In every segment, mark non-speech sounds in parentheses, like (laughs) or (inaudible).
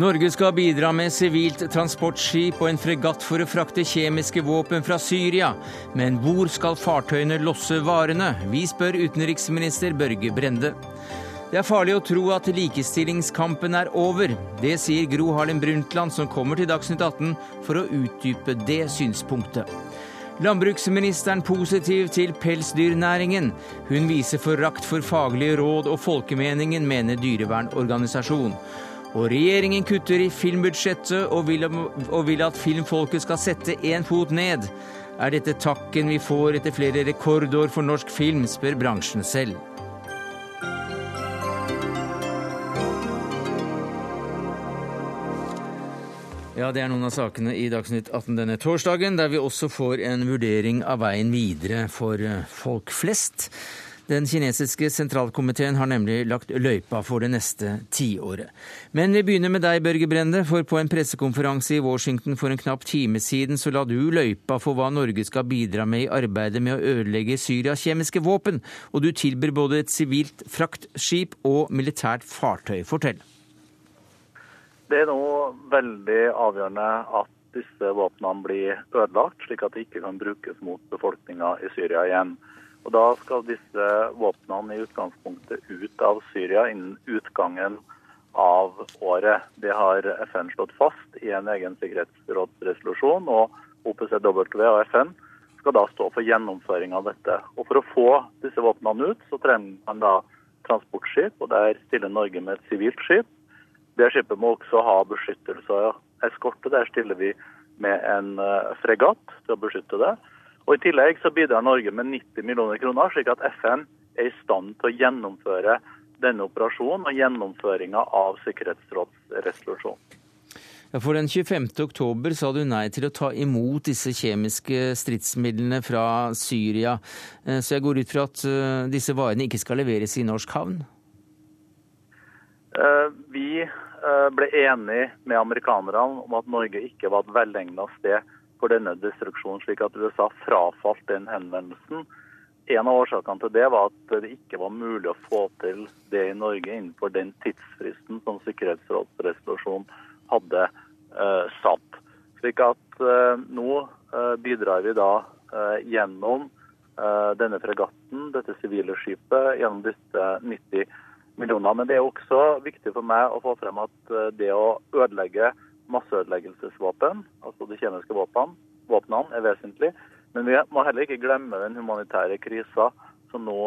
Norge skal bidra med sivilt transportskip og en fregatt for å frakte kjemiske våpen fra Syria. Men hvor skal fartøyene losse varene? Vi spør utenriksminister Børge Brende. Det er farlig å tro at likestillingskampen er over. Det sier Gro Harlem Brundtland, som kommer til Dagsnytt 18 for å utdype det synspunktet. Landbruksministeren positiv til pelsdyrnæringen. Hun viser forakt for faglige råd og folkemeningen, mener dyrevernorganisasjon. Og regjeringen kutter i filmbudsjettet og vil, og vil at filmfolket skal sette én fot ned. Er dette takken vi får etter flere rekordår for norsk film, spør bransjen selv. Ja, Det er noen av sakene i Dagsnytt 18 denne torsdagen, der vi også får en vurdering av veien videre for eh, folk flest. Den kinesiske sentralkomiteen har nemlig lagt løypa for det neste tiåret. Men vi begynner med deg, Børge Brende, for på en pressekonferanse i Washington for en knapp time siden så la du løypa for hva Norge skal bidra med i arbeidet med å ødelegge Syrias kjemiske våpen, og du tilbyr både et sivilt fraktskip og militært fartøy. Fortell. Det er nå veldig avgjørende at disse våpnene blir ødelagt, slik at de ikke kan brukes mot befolkninga i Syria igjen. Og Da skal disse våpnene i utgangspunktet ut av Syria innen utgangen av året. Det har FN slått fast i en egen sikkerhetsrådsresolusjon, og OPCW og FN skal da stå for gjennomføring av dette. Og For å få disse våpnene ut, så trenger man da transportskip, og der stiller Norge med et sivilt skip. Det skipet må også ha beskyttelse og eskorte. Der stiller vi med en eh, fregatt til å beskytte det. Og I tillegg så bidrar Norge med 90 millioner kroner, slik at FN er i stand til å gjennomføre denne operasjonen og gjennomføringa av sikkerhetsrådsresolusjonen. Ja, for den 25. oktober sa du nei til å ta imot disse kjemiske stridsmidlene fra Syria. Eh, så jeg går ut fra at eh, disse varene ikke skal leveres i norsk havn? Vi Eh, ble enige med amerikanerne om at Norge ikke var et velegna sted for denne destruksjonen, slik at USA frafalt den henvendelsen. En av årsakene til det var at det ikke var mulig å få til det i Norge innenfor den tidsfristen som Sikkerhetsrådsresolusjonen hadde eh, satt. Slik at eh, nå eh, bidrar vi da gjennom denne fregatten, dette sivile skipet, gjennom disse 90 millioner. Men det er også viktig for meg å få frem at eh, det å ødelegge masseødeleggelsesvåpen, altså de kjemiske våpnene, våpnene, er vesentlig. Men vi må heller ikke glemme den humanitære krisa som nå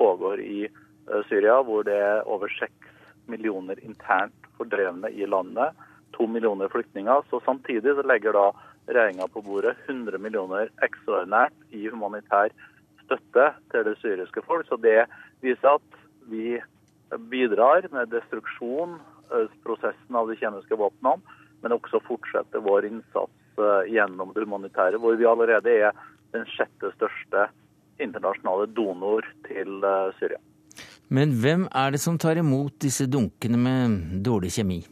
pågår i eh, Syria, hvor det er over seks millioner internt fordrevne i landet. To millioner flyktninger. Så samtidig så legger da regjeringa på bordet 100 millioner ekstraordinært i humanitær støtte til det syriske folk. Så det viser at vi bidrar med destruksjonsprosessen av de kjemiske våpnene, men også fortsette vår innsats eh, gjennom det humanitære, hvor vi allerede er den sjette største internasjonale donor til eh, Syria. Men hvem er det som tar imot disse dunkene med dårlig kjemi?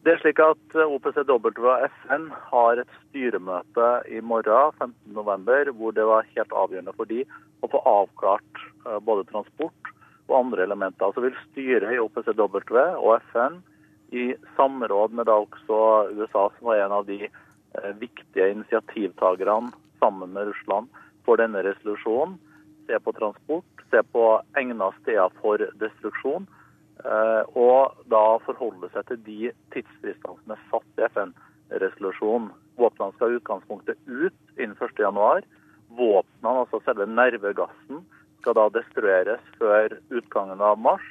Det er slik at eh, OPCW og FN har et styremøte i morgen, 15.11, hvor det var helt avgjørende for de å få avklart både transport og andre elementer. Så vil styret i OPCW og FN i samråd med da også USA, som var en av de eh, viktige initiativtakerne sammen med Russland for denne resolusjonen, se på transport, se på egna steder for destruksjon, eh, og da forholde seg til de tidsfristene som er satt i FN-resolusjonen. Våpnene skal i utgangspunktet ut innen 1.1. Våpnene, altså selve nervegassen, skal da destrueres før utgangen av mars.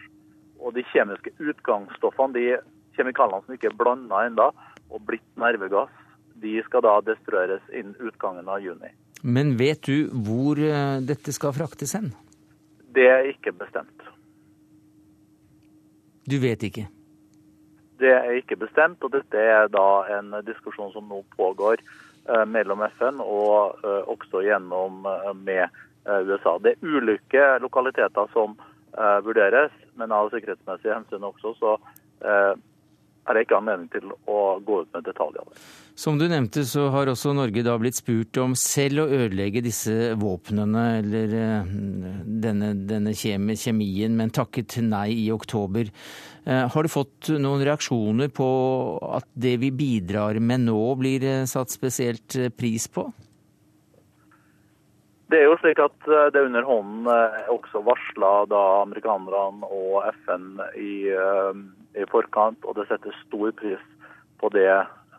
Og de kjemiske utgangsstoffene, de kjemikaliene som ikke er blanda ennå og blitt nervegass, de skal da destrueres innen utgangen av juni. Men vet du hvor eh, dette skal fraktes hen? Det er ikke bestemt. Du vet ikke? Det er ikke bestemt, og dette er da en diskusjon som nå pågår eh, mellom FN og eh, også gjennom med USA. Det er ulike lokaliteter som vurderes, men av sikkerhetsmessige hensyn også så uh, det ikke anledning til å gå ut med detaljer. Som du nevnte, så har også Norge da blitt spurt om selv å ødelegge disse våpnene, eller eh, denne, denne kjemien, men takket nei i oktober. Eh, har du fått noen reaksjoner på at det vi bidrar med nå, blir eh, satt spesielt pris på? Det er jo slik at det under hånden også varsla da amerikanerne og FN i, i forkant, og det setter stor pris på det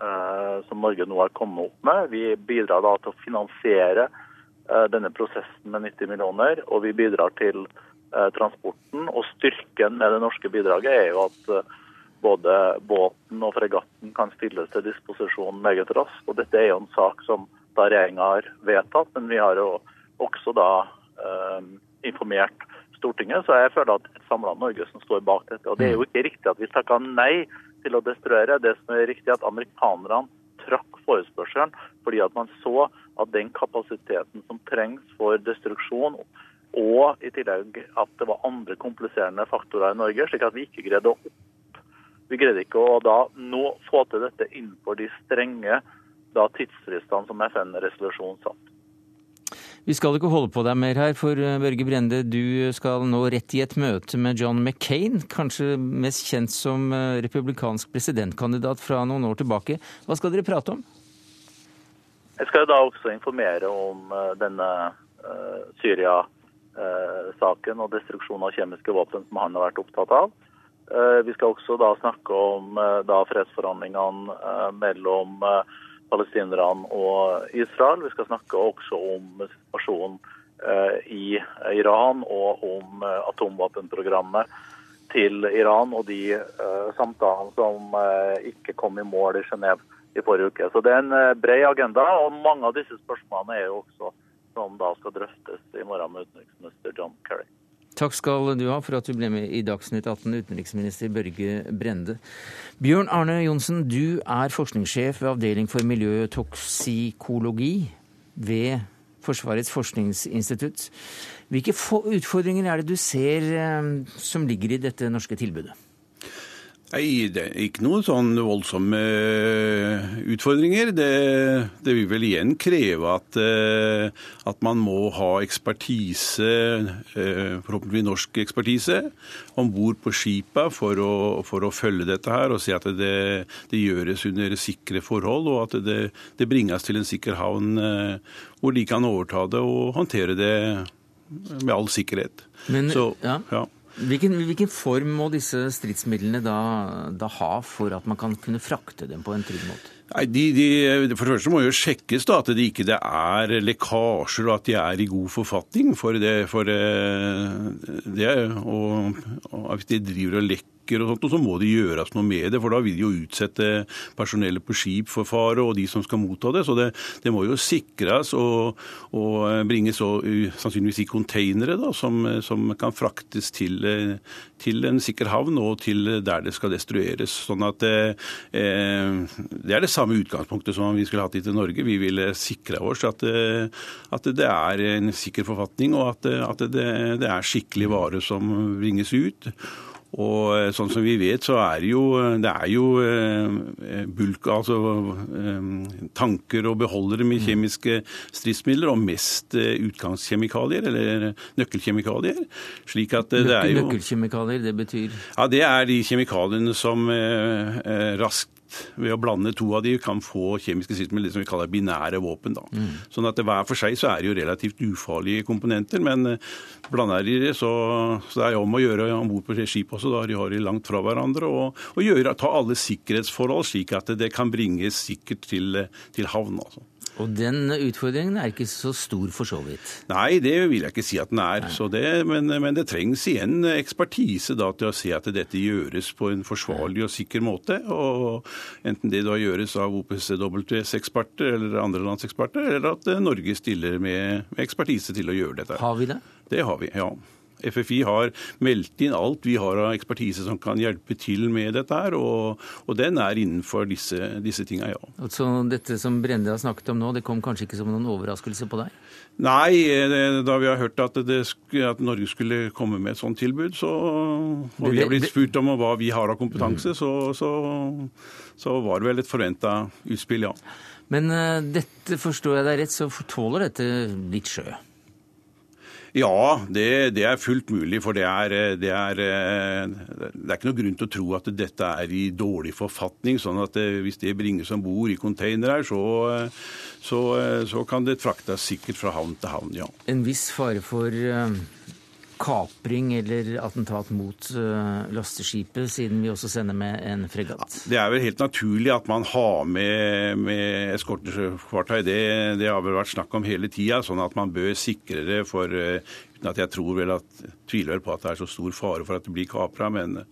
Eh, som Norge nå har kommet opp med. Vi bidrar da til å finansiere eh, denne prosessen med 90 millioner, og vi bidrar til eh, transporten. Og styrken med det norske bidraget er jo at både båten og fregatten kan stilles til disposisjon meget raskt. Og dette er jo en sak som da regjeringa har vedtatt, men vi har jo også da eh, informert Stortinget. Så jeg føler at det er et samla Norge som står bak dette. Og det er jo ikke riktig at vi takka nei til å destruere. Det som er riktig, at amerikanerne trakk forespørselen fordi at man så at den kapasiteten som trengs for destruksjon, og i tillegg at det var andre kompliserende faktorer i Norge, slik at vi ikke greide å opp vi greide ikke å da nå få til dette innenfor de strenge da, tidsfristene som FN-resolusjonen satt. Vi skal ikke holde på deg mer her, for eh, Børge Brende, du skal nå rett i et møte med John McCain, kanskje mest kjent som eh, republikansk presidentkandidat fra noen år tilbake. Hva skal dere prate om? Jeg skal da også informere om eh, denne Syria-saken og destruksjon av kjemiske våpen som han har vært opptatt av. Vi skal også da snakke om da fredsforhandlingene mellom palestinerne og Israel. Vi skal snakke også om situasjonen eh, i Iran og om eh, atomvåpenprogrammet til Iran og de uh, samtalene som ikke kom i mål i Genéve i forrige uke. Så Det er en bred agenda, og mange av disse spørsmålene er jo også som da skal drøftes i morgen med utenriksminister John Kerry. Takk skal du ha for at du ble med i Dagsnytt 18, utenriksminister Børge Brende. Bjørn Arne Johnsen, du er forskningssjef ved Avdeling for miljøtoksikologi ved Forsvarets forskningsinstitutt. Hvilke utfordringer er det du ser eh, som ligger i dette norske tilbudet? Nei, det er ikke noen sånn voldsomme eh, utfordringer. Det, det vil vel igjen kreve at, eh, at, man må ha ekspertise, eh, forhåpentligvis norsk ekspertise, om bord på skipa for å, for å, følge dette her og se at det, det gjøres under sikre forhold, og at det, det, bringes til en sikker havn hvor de kan overta det og håndtere det med all sikkerhet. Men, Så, ja. ja. Hvilken, hvilken, form må disse stridsmidlene da, da, ha for at man kan kunne frakte dem på en trygg måte? Nei, de, de, For det første må jo sjekkes da, at det ikke er lekkasjer og at de er i god forfatning. For det, for det og, og hvis de driver og lekker ulykker og sånt, og så må det gjøres noe med det. For da vil de jo utsette personellet på skip for fare, og de som skal motta det. Så det, det må jo sikres og, og bringes og, sannsynligvis i containere da, som, som, kan fraktes til, til, en sikker havn og til der det skal destrueres. Sånn at eh, Det er det samme utgangspunktet som vi skulle hatt i til Norge. Vi ville sikre oss at, at det er en sikker forfatning, og at, at det, det er skikkelig vare som bringes ut. Og eh, sånn som vi vet, så er jo, det er jo eh, bulk, altså eh, tanker og beholdere med mm. kjemiske stridsmidler, og mest utgangskjemikalier, eller nøkkelkjemikalier. Slik at det er jo Nøkkelkjemikalier, det betyr? Ja, Det er de kjemikaliene som raskt ved å blande to av de kan få kjemiske stridsmidler som vi kaller binære våpen. Da. Mm. Sånn at Hver for seg så er det jo relativt ufarlige komponenter, men eh, blander de det, så, så det er om å gjøre om bord på skip også, da de har de langt fra hverandre. Og, og gjøre, ta alle sikkerhetsforhold slik at det kan bringes sikkert til, til havn. altså. Og den utfordringen er ikke så stor for så vidt? Nei, det vil jeg ikke si at den er. Det, men, men, det trengs igjen ekspertise da, til å se at dette gjøres på en forsvarlig og sikker måte. og Enten det da gjøres av OPCWs eksperter eller andre lands eksperter, eller at Norge stiller med, med ekspertise til å gjøre dette. Har vi det? Det har vi, ja. FFI har meldt inn alt vi har av ekspertise som kan hjelpe til med dette her, og, og den er innenfor disse, disse tinga, ja. Så dette som Brende har snakket om nå, det kom kanskje ikke som noen overraskelse på deg? Nei, da vi har hørt at, det, at, Norge skulle komme med et sånt tilbud, så, og vi har blitt spurt om hva vi har av kompetanse, så, så, så var det vel et forventa utspill, ja. Men uh, dette, forstår jeg deg rett, så tåler dette litt sjø? Ja, det, det, er fullt mulig. For det er, det, er, det er, ikke noe grunn til å tro at dette er i dårlig forfatning. sånn at hvis det bringes om bord i containere, så, så, så, kan det fraktes sikkert fra havn til havn, ja. En viss fare for kapring eller attentat mot lasteskipet, siden vi også sender med en fregatt? Det er vel helt naturlig at man har med, med eskortefartøy. Det, det, har vel vært snakk om hele tida, sånn at man bør sikre det for Uten at jeg tror vel at, tviler vel på at det er så stor fare for at det blir kapra, men,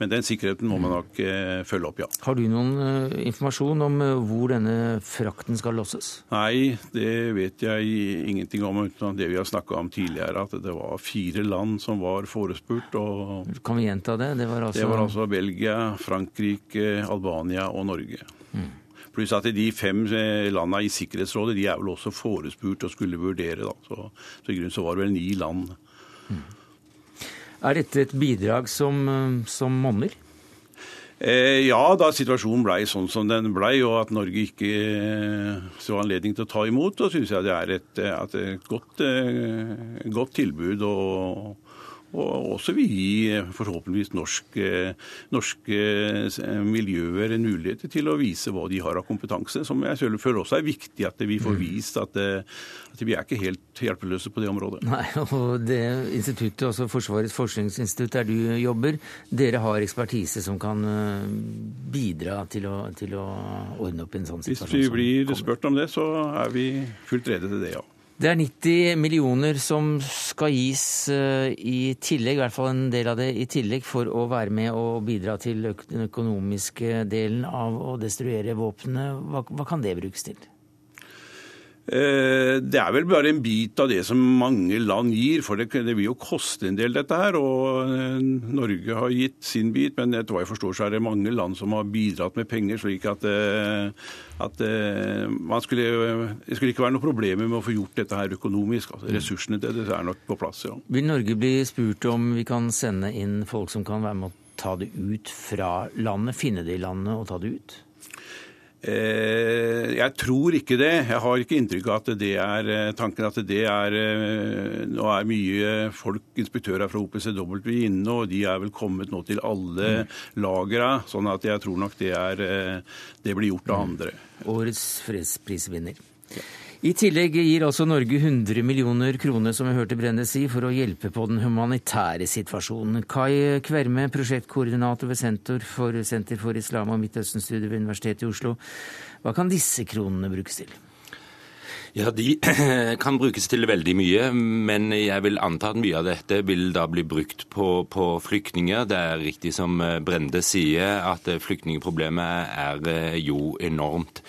men, den sikkerheten må man nok eh, følge opp, ja. Har du noen eh, informasjon om uh, hvor denne frakten skal losses? Nei, det vet jeg ingenting om uten det vi har snakka om tidligere, at det var fire land som var forespurt. Og, kan vi gjenta det? Det var altså, det var altså Belgia, Frankrike, Albania og Norge. Mm. Pluss at de fem eh, landene i Sikkerhetsrådet de er vel også forespurt og skulle vurdere. Da. Så, så i grunnen så var det vel ni land. Mm. Er dette et bidrag som, eh, som monner? Eh, ja, da situasjonen blei sånn som den blei, og at Norge ikke eh, så anledning til å ta imot, så syns jeg det er et, et godt, godt tilbud. og og også vil gi eh, forhåpentligvis norske, norske eh, miljøer en mulighet til å vise hva de har av kompetanse. Som jeg føler også er viktig at vi får mm. vist at, eh, at vi er ikke helt hjelpeløse på det området. Nei, (laughs) og det instituttet, altså Forsvarets forskningsinstitutt der du jobber, dere har ekspertise som kan bidra til å, til å ordne opp i en sånn situasjon? Hvis vi blir spurt om det, så er vi fullt rede til det, ja. Det er 90 millioner som skal gis eh, i tillegg, i hvert fall en del av det i tillegg, for å være med og bidra til den økonomiske delen av å destruere våpnene. Hva, hva kan det brukes til? Eh, det er vel bare en bit av det som mange land gir, for det, vil jo koste en del, dette her. Og eh, Norge har gitt sin bit, men etter hva jeg forstår så er det mange land som har bidratt med penger, slik at, at man skulle, det skulle ikke være noe problemer med å få gjort dette her økonomisk. Altså, ressursene til det er nok på plass, ja. Vil Norge bli spurt om vi kan sende inn folk som kan være med å ta det ut fra landet, finne det i landet og ta det ut? Eh, jeg tror ikke det. Jeg har ikke inntrykk av at det er eh, tanken at det er eh, Nå er mye folk, inspektører fra OPCW inne, og de er vel kommet nå til alle mm. lagra. Sånn at jeg tror nok det, er, det blir gjort av mm. andre. Årets fredsprisvinner. Ja. I tillegg gir altså Norge 100 millioner kroner, som vi hørte Brende si, for å hjelpe på den humanitære situasjonen. Kai Kverme, prosjektkoordinator ved Senter for, Senter for islam og Midtøsten-studier ved Universitetet i Oslo. Hva kan disse kronene brukes til? Ja, De (clears throat) kan brukes til veldig mye, men jeg vil anta at mye av dette vil da bli brukt på, på flyktninger. Det er riktig som Brende sier, at flyktningproblemet er jo enormt.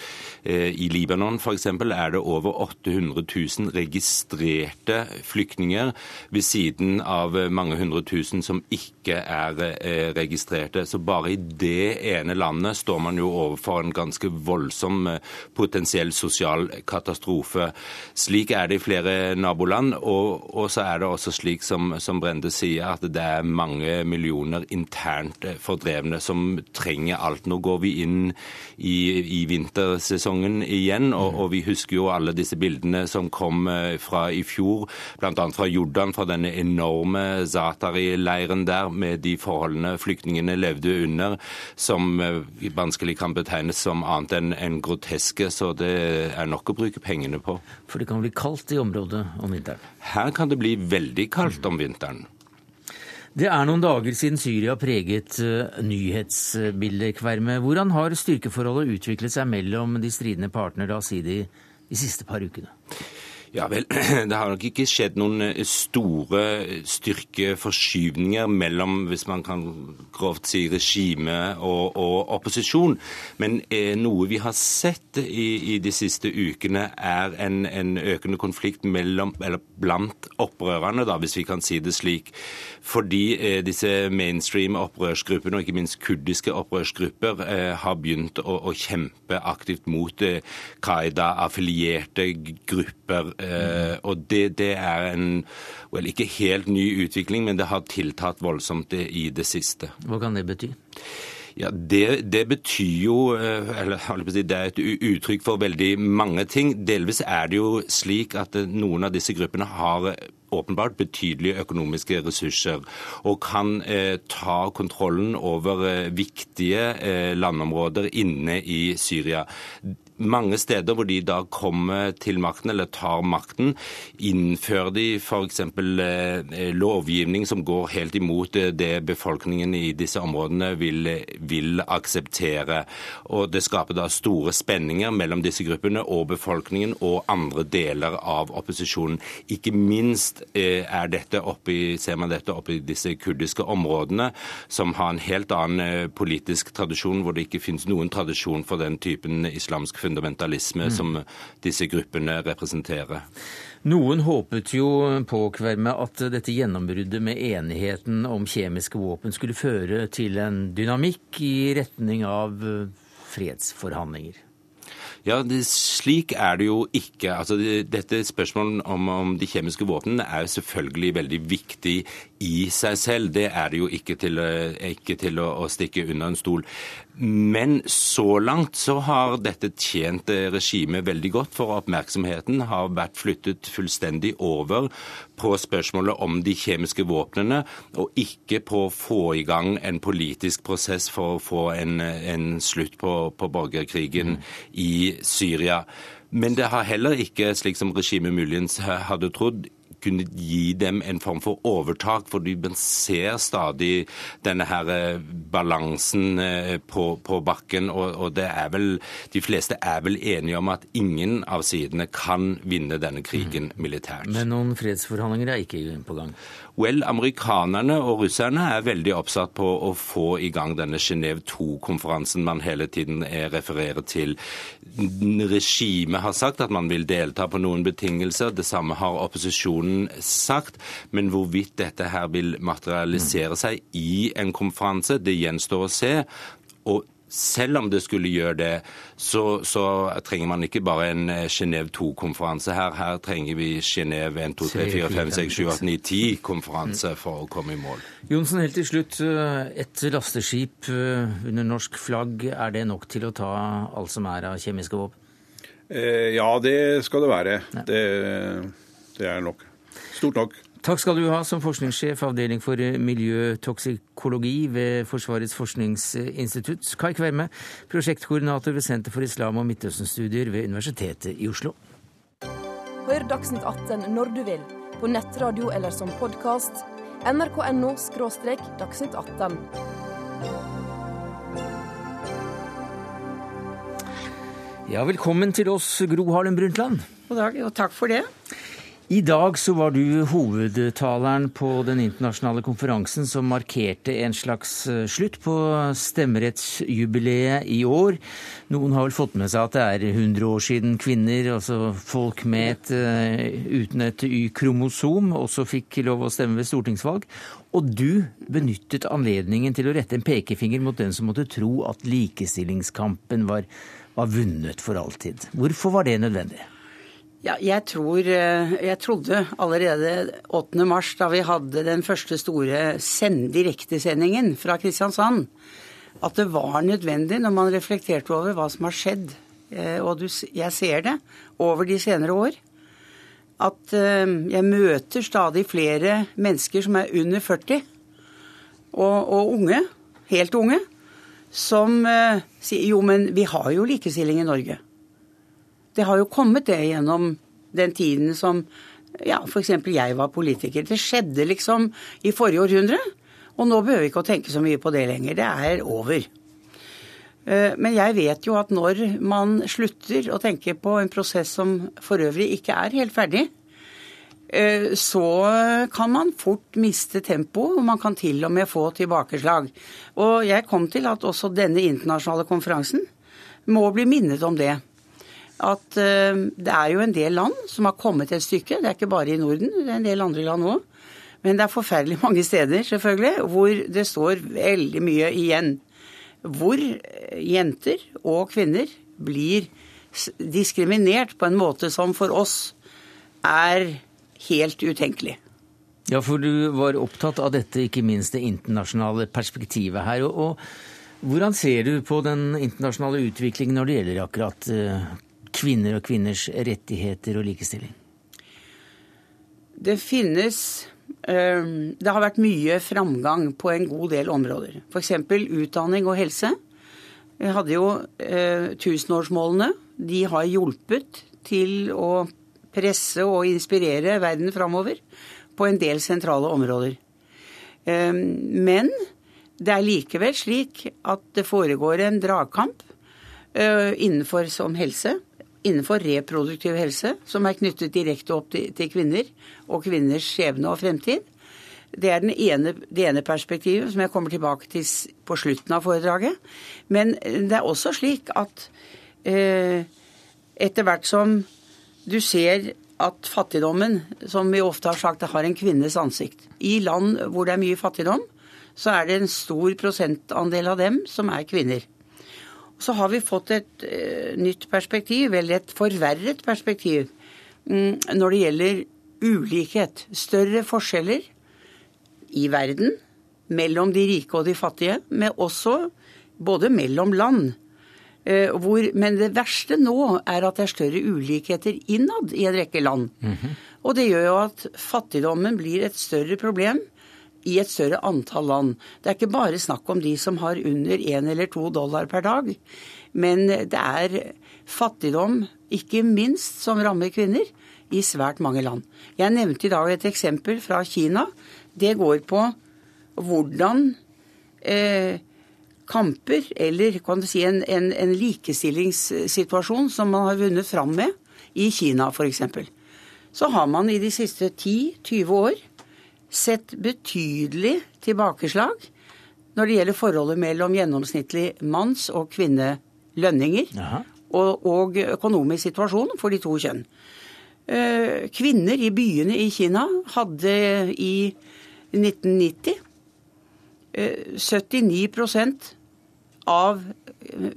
Eh, I Libanon f.eks. er det over 800 000 registrerte flyktninger, ved siden av mange hundre tusen som ikke er eh, registrerte. Så bare i det ene landet står man jo overfor en ganske voldsom eh, potensiell sosial katastrofe. Slik er det i flere naboland, og, og så er det også slik som, som Brende sier, at det er mange millioner internt fordrevne som trenger alt. Nå går vi inn i, i vintersesongen igjen. Og, og, vi husker jo alle disse bildene som kom eh, fra i fjor, bl.a. fra Jordan, fra denne enorme Zatari-leiren der, med de forholdene flyktningene levde under, som eh, vanskelig kan betegnes som annet enn en groteske. Så det er nok å bruke pengene på. For det kan bli kaldt i området om vinteren? Her kan det bli veldig kaldt om vinteren. Det er noen dager siden Syria preget uh, nyhetsbildet, Kverme. Hvordan har styrkeforholdet utviklet seg mellom de stridende partene, la oss si det, de siste par ukene? Ja vel, (clears throat) Det har nok ikke skjedd noen eh, store styrkeforskyvninger mellom, hvis man kan grovt si, regime og, og opposisjon. Men eh, noe vi har sett i, i, de siste ukene, er en, en økende konflikt mellom, blant opprørerne, hvis vi kan si det slik. Fordi eh, disse mainstream opprørsgruppene, og ikke minst kurdiske opprørsgrupper, eh, har begynt å, å, kjempe aktivt mot eh, Qaida-affilierte grupper og det, det, er en vel, ikke helt ny utvikling, men det har tiltatt voldsomt i det siste. Hva kan det bety? Ja, det, det, betyr jo eh, eller Det er et uttrykk for veldig mange ting. Delvis er det jo slik at eh, noen av disse gruppene har åpenbart betydelige økonomiske ressurser og kan eh, ta kontrollen over eh, viktige eh, landområder inne i Syria mange steder hvor de da kommer til makten, eller tar makten, innfører de f.eks. Eh, lovgivning som går helt imot eh, det befolkningen i disse områdene vil, vil, akseptere. Og Det skaper da store spenninger mellom disse gruppene og befolkningen og andre deler av opposisjonen. Ikke minst eh, oppi, ser man dette oppe i disse kurdiske områdene, som har en helt annen politisk tradisjon, hvor det ikke finnes noen tradisjon for den typen islamsk funksjon fundamentalisme mm. som disse gruppene representerer. Noen håpet jo på Kverme at dette gjennombruddet med enigheten om kjemiske våpen skulle føre til en dynamikk i retning av fredsforhandlinger. Ja, det, Slik er det jo ikke. Altså, det, dette Spørsmålet om, om, de kjemiske våpnene er jo selvfølgelig veldig viktig i seg selv. Det er det jo ikke til, ikke til å, å, stikke under en stol. Men så langt så har dette tjent regimet veldig godt, for oppmerksomheten har vært flyttet fullstendig over på spørsmålet om de kjemiske våpnene, og ikke på å få i gang en politisk prosess for å få en, en slutt på, på borgerkrigen mm. i Syria. Men det har heller ikke, slik som regimet muligens hadde trodd, kunne gi dem en form for overtak, fordi man ser stadig denne her eh, balansen eh, på, på bakken. Og, og, det er vel, de fleste er vel enige om at ingen av sidene kan vinne denne krigen mhm. militært. Men noen fredsforhandlinger er ikke på gang? Vel, amerikanerne og russerne er veldig oppsatt på å få i gang denne Genéve 2-konferansen man hele tiden refererer til. Regimet har sagt at man vil delta på noen betingelser. Det samme har opposisjonen sagt. Men hvorvidt dette her vil materialisere seg i en konferanse, det gjenstår å se. Og selv om det skulle gjøre det, så, så trenger man ikke bare en eh, Genéve 2-konferanse her. Her trenger vi Genéve 1, 2, 3, 4, 5, 6, 7, 8, 9, 10-konferanse for å komme i mål. Johnsen, helt til slutt. Eh, et lasteskip eh, under norsk flagg, er det nok til å ta alt som er av kjemiske våpen? Ja, det skal det være. Det, det er nok. Stort nok. Takk skal du ha som forskningssjef avdeling for miljøtoksikologi ved Forsvarets forskningsinstitutt. Kai Kverme, prosjektkoordinator ved Senter for islam- og Midtøsten-studier ved Universitetet i Oslo. Hør Dagsnytt 18 når du vil, på nettradio eller som podkast. nrk.no – dagsnytt 18. Ja, velkommen til oss, Gro Harlem Brundtland. God dag, og takk for det. I dag så var du hovedtaleren på den internasjonale konferansen som markerte en slags eh, slutt på stemmerettsjubileet i år. Noen har vel fått med seg at det er 100 år siden kvinner, altså folk med et, eh, uten et Y-kromosom, også fikk lov å stemme ved stortingsvalg. Og du benyttet anledningen til å rette en pekefinger mot den som måtte tro at likestillingskampen var, var vunnet for alltid. Hvorfor var det nødvendig? Ja, jeg, tror, eh, jeg trodde allerede 8. mars, da vi hadde den første store direktesendingen fra Kristiansand, at det var nødvendig når man reflekterte over hva som har skjedd, og og jeg ser det over de senere år, at eh, jeg møter stadig flere mennesker som er under 40, og, og unge, helt unge, som sier jo, men vi har jo likestilling i Norge. Det har jo kommet det gjennom den tiden som ja, f.eks. jeg var politiker. Det skjedde liksom i forrige århundre. Og nå behøver vi ikke å tenke så mye på det lenger. Det er over. Eh, men jeg vet jo at når man slutter å tenke på en prosess som for øvrig ikke er helt ferdig, eh, så kan man fort miste tempo, og man kan til og med få tilbakeslag. Og jeg kom til at også denne internasjonale konferansen må bli minnet om det. At eh, det er jo en del land som har kommet et stykke. Det er ikke bare i Norden, det er en del andre land òg. Men det er forferdelig (laughs) mange steder, selvfølgelig, hvor det står veldig mye igjen hvor jenter og kvinner blir diskriminert på en måte som for oss er helt utenkelig. Ja, for du var opptatt av dette, ikke minst det internasjonale perspektivet her. Og, og hvordan ser du på den internasjonale utviklingen når det gjelder akkurat uh, kvinner og kvinners rettigheter og likestilling? Det finnes Ehm, det har vært mye framgang på en god del områder. F.eks. utdanning og helse. Vi hadde jo eh, tusenårsmålene. De har hjulpet til å presse og inspirere verden framover på en del sentrale områder. Ehm, men det er likevel slik at det foregår en dragkamp eh, innenfor som helse innenfor reproduktiv helse, som er knyttet direkte opp til, kvinner og kvinners skjebne og fremtid. Det er ene, det ene perspektivet, som jeg kommer tilbake til på slutten av foredraget. Men det er også slik at eh, etter hvert som du ser at fattigdommen, som vi ofte har sagt, har en kvinnes ansikt. I land hvor det er mye fattigdom, så er det en stor prosentandel av dem som er kvinner. Så har vi fått et uh, nytt perspektiv, eller et forverret perspektiv, um, når det gjelder ulikhet. Større forskjeller i verden, mellom de rike og de fattige, men også både mellom land. Uh, hvor, men det verste nå er at det er større ulikheter innad i en rekke land. Mm -hmm. Og det gjør jo at fattigdommen blir et større problem i et større antall land. Det er ikke bare snakk om de som har under én eller to dollar per dag. Men det er fattigdom, ikke minst, som rammer kvinner i svært mange land. Jeg nevnte i dag et eksempel fra Kina. Det går på hvordan eh, kamper, eller kan du si en, en, en likestillingssituasjon som man har vunnet fram med i Kina f.eks. Så har man i de siste 10-20 år sett betydelig tilbakeslag når det gjelder forholdet mellom gjennomsnittlig manns- og kvinnelønninger og, og, økonomisk situasjon for de to kjønn. Eh, kvinner i byene i Kina hadde i 1990 79 eh, av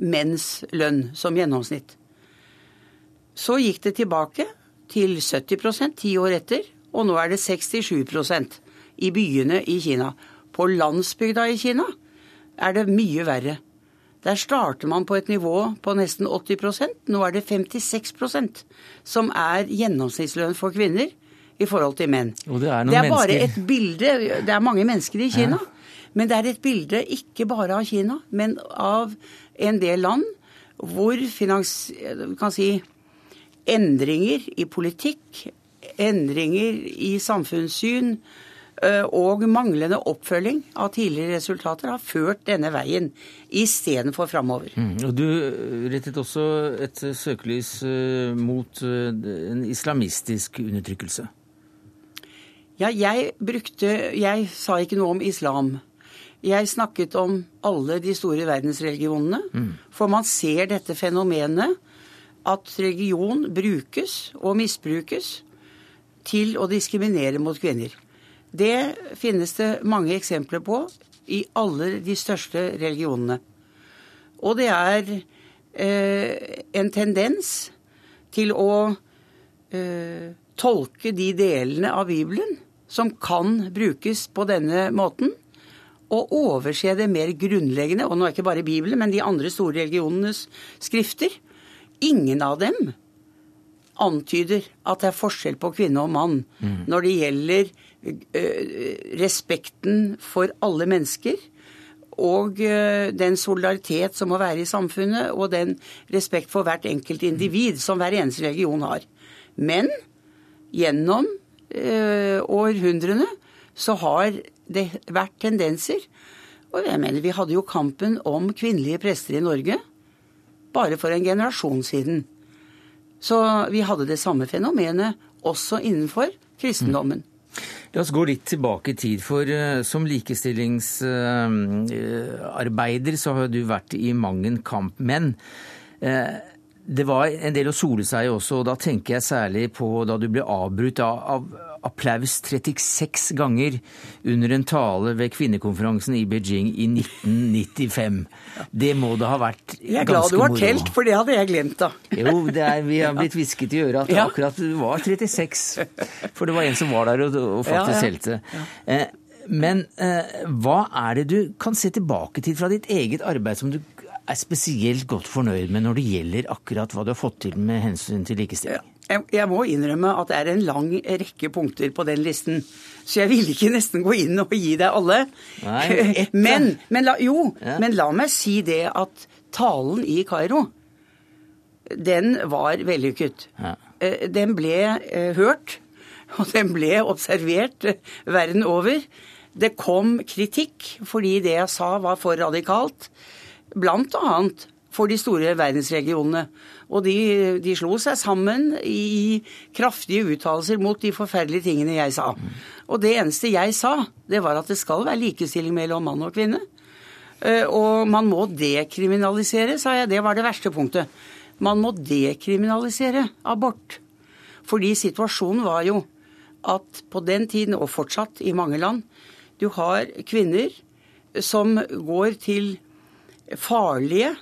menns lønn som gjennomsnitt. Så gikk det tilbake til 70% ti år etter, og nå er det 67 i byene i Kina. På landsbygda i Kina er det mye verre. Der starter man på et nivå på nesten 80% Nå er det 56% som er gjennomsnittslønn for kvinner i forhold til menn. det er, det er bare et bilde Det er mange mennesker i Kina. Ja. Men det er et bilde ikke bare av Kina, men av en del land hvor finans, kan si, endringer i politikk, endringer i samfunnssyn, og manglende oppfølging av tidligere resultater har ført denne veien istedenfor framover. Mm, og du rettet også et søkelys eh, mot eh, en islamistisk undertrykkelse. Ja, jeg brukte Jeg sa ikke noe om islam. Jeg snakket om alle de store verdensreligionene. Mm. For man ser dette fenomenet at religion brukes og misbrukes til å diskriminere mot kvinner. Det finnes det mange eksempler på i alle de største religionene. Og det er eh, en tendens til å eh, tolke de delene av Bibelen som kan brukes på denne måten, og overse det mer grunnleggende, og nå er ikke bare Bibelen, men de andre store religionenes skrifter. Ingen av dem antyder at det er forskjell på kvinne og mann mm. når det gjelder Eh, respekten for alle mennesker. Og eh, den solidaritet som må være i samfunnet, og den respekt for hvert enkelt individ som hver eneste religion har. Men gjennom eh, århundrene så har det vært tendenser Og jeg mener, vi hadde jo kampen om kvinnelige prester i Norge bare for en generasjon siden. Så vi hadde det samme fenomenet også innenfor kristendommen. La oss gå litt tilbake i tid, for uh, som likestillingsarbeider uh, så har du vært i mang en kamp. Men det var en del å sole seg i også, og da tenker jeg særlig på da du ble avbrutt av, av applaus 36 ganger under en tale ved kvinnekonferansen i Beijing i 1995. Det må det ha vært ganske moro. Jeg er glad du har telt, for det hadde jeg glemt, da. Jo, er, vi har (laughs) blitt hvisket i øret at det akkurat var 36. For det var en som var der og, og faktisk helte. Ja, ja. Eh, men eh, hva er det du kan se tilbake til fra ditt eget arbeid som du er spesielt godt fornøyd med når det gjelder akkurat hva du har fått til med hensyn til likestilling? Jeg må innrømme at det er en lang rekke punkter på den listen. Så jeg vil ikke nesten gå inn og gi deg alle. Nei, (laughs) men, men la, jo, ja. men la meg si det at talen i Kairo, den var vellykket. Ja. Eh, den ble eh, hørt, og den ble observert eh, verden over. Det kom kritikk fordi det jeg sa var for radikalt. Blant annet for de store verdensregionene. Og de, de slo seg sammen i kraftige uttalelser mot de forferdelige tingene jeg sa. Og det eneste jeg sa, det var at det skal være likestilling mellom mann og kvinne. Eh, og man må dekriminalisere, sa jeg. Det var det verste punktet. Man må dekriminalisere abort. Fordi situasjonen var jo at på den tiden, og fortsatt i mange land, du har kvinner som går til farlige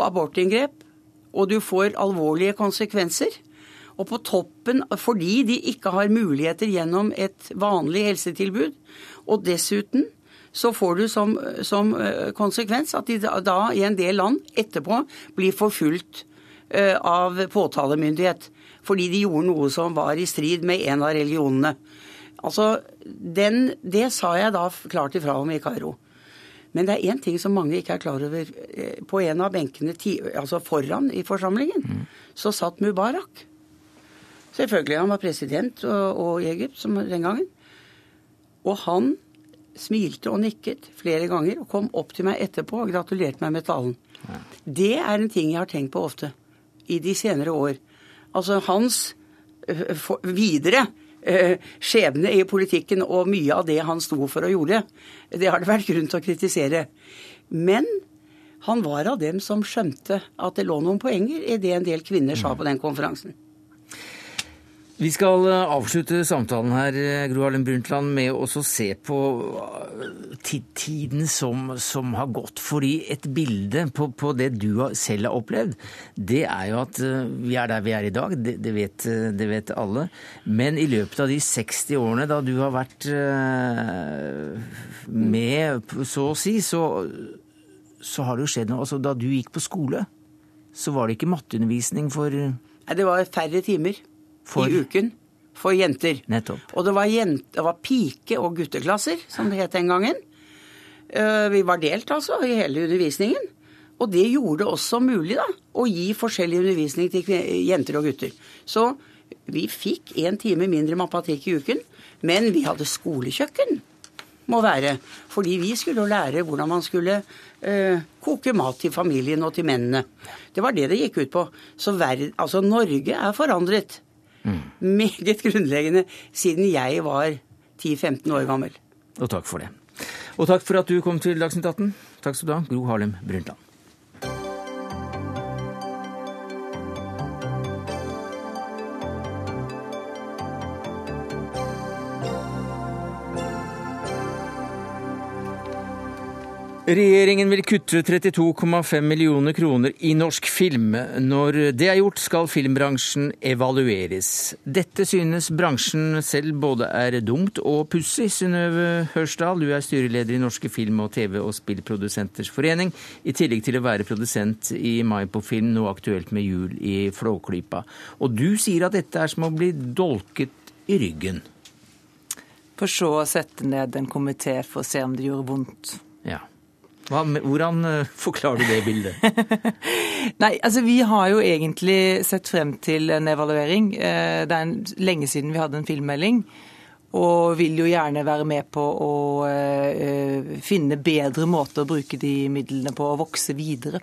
abortinngrep, og du får alvorlige konsekvenser. Og på toppen, fordi de ikke har muligheter gjennom et vanlig helsetilbud. Og dessuten så får du som, som eh, konsekvens at de da i en del land etterpå blir forfulgt eh, av påtalemyndighet. Fordi de gjorde noe som var i strid med en av religionene. Altså, den, Det sa jeg da klart ifra om i Kairo. Men det er én ting som mange ikke er klar over. Eh, på en av benkene altså foran i forsamlingen mm. så satt Mubarak. Selvfølgelig, han var president og, og i Egypt som den gangen. Og han smilte og nikket flere ganger og kom opp til meg etterpå og gratulerte meg med talen. Ja. Det er en ting jeg har tenkt på ofte i de senere år. Altså hans for, videre Eh, skjebne i politikken og mye av det han sto for og gjorde. Det har det vært grunn til å kritisere. Men han var av dem som skjønte at det lå noen poenger i det en del kvinner sa på den konferansen. Vi skal eh, avslutte samtalen her, eh, Gro Harlem Brundtland, med å se på eh, tiden som, som, har gått. Fordi et bilde på, på, det du selv har opplevd, det er jo at vi er der vi er i dag. Det, det, vet, det, vet, alle. Men i løpet av de 60 årene da du har vært med, så å si, så, så har det jo skjedd noe. Altså, da du gikk på skole, så var det ikke matteundervisning for Nei, det var færre timer for... i uken for jenter. Nettopp. Og det var, jente, det var pike- og gutteklasser, som det het den gangen. Eh, vi var delt, altså, i hele undervisningen. Og det gjorde det også mulig da, å gi forskjellig undervisning til jenter og gutter. Så vi fikk én time mindre matematikk i uken, men vi hadde skolekjøkken, må være. Fordi vi skulle jo lære hvordan man skulle eh, koke mat til familien og til mennene. Det var det det gikk ut på. Så verden, altså Norge er forandret. Meget grunnleggende siden jeg var 10-15 år gammel. Og takk for det. Og takk for at du kom til Dagsnytt 18. Takk skal du ha, Gro Harlem Brundtland. Regjeringen vil kutte 32,5 millioner kroner i norsk film. Når det er gjort, skal filmbransjen evalueres. Dette synes bransjen selv både er dumt og pussig. Synnøve Hørsdal, du er styreleder i Norske film- og TV- og spillprodusenters forening, i tillegg til å være produsent i Mai på film, nå aktuelt med Jul i Flåklypa. Og du sier at dette er som å bli dolket i ryggen. For så å sette ned en komité for å se om det gjorde vondt. Ja. Hva, hvordan eh, forklarer du det bildet? (laughs) Nei, altså Vi har jo egentlig sett frem til en evaluering. Eh, det er en, lenge siden vi hadde en filmmelding. Og vil jo gjerne være med på å uh, finne bedre måter å bruke de midlene på, og vokse videre.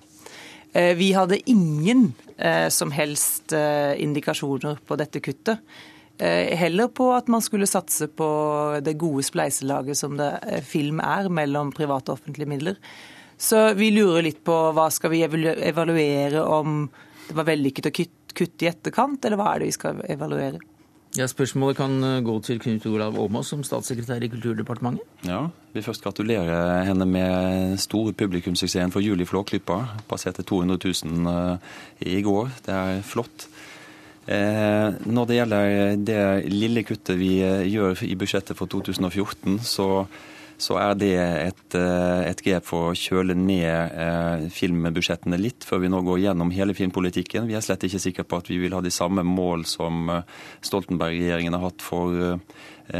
Vi hadde ingen som helst indikasjoner på dette kuttet. Heller på at man skulle satse på det gode spleiselaget som det film er mellom private og offentlige midler. Så vi lurer litt på hva skal vi evaluere om det var vellykket å kutte i etterkant, eller hva er det vi skal evaluere? Ja, Spørsmålet kan eh, gå til Knut Olav Åmås som statssekretær i Kulturdepartementet. Ja, vil først gratulere henne med store publikumssuksessen for Juli Flåklypa. Passerte 200 000 eh, i går. Det er flott. Eh, når det gjelder det lille kuttet vi gjør i budsjettet for 2014, så så er det et, eh, et, grep for å kjøle ned eh, filmbudsjettene litt, før vi nå går gjennom hele filmpolitikken. Vi er slett ikke sikre på at vi vil ha de samme mål som eh, Stoltenberg-regjeringen har hatt for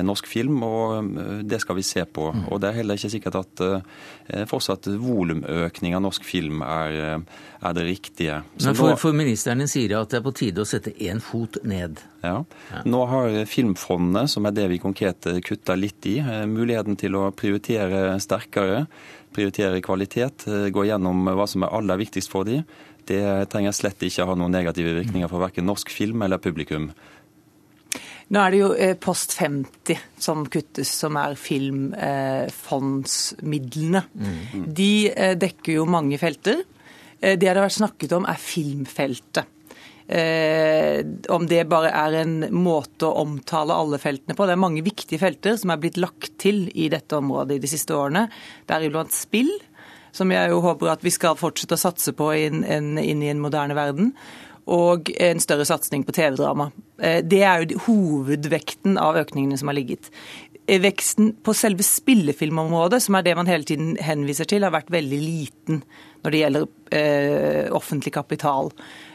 norsk film, og det skal vi se på. Mm. Og det er heller ikke sikkert at fortsatt volumøkning av norsk film er, er det riktige. Men for, for ministeren sier at det er på tide å sette én fot ned. Ja. Nå har Filmfondet, som er det vi konkret kutter litt i, eh, muligheten til å prioritere sterkere, prioritere kvalitet, eh, gå gjennom hva som er aller viktigst for dem. Det trenger slett ikke ha noen negative virkninger for verken norsk film eller publikum. Nå er det jo eh, post 50 som kuttes, som er filmfondsmidlene. Mm. De dekker jo mange felter. Det det har vært snakket om, er filmfeltet. Eh, om det bare er en måte å omtale alle feltene på. Det er mange viktige felter som er blitt lagt til i dette området i de siste årene. Deriblant spill, som jeg jo håper at vi skal fortsette å satse på inn, inn, inn i en moderne verden. Og en større satsing på TV-drama. Eh, det er jo hovedvekten av økningene som har ligget. Eh, veksten på selve spillefilmområdet, som er det man hele tiden henviser til, har vært veldig liten når det gjelder eh, offentlig kapital.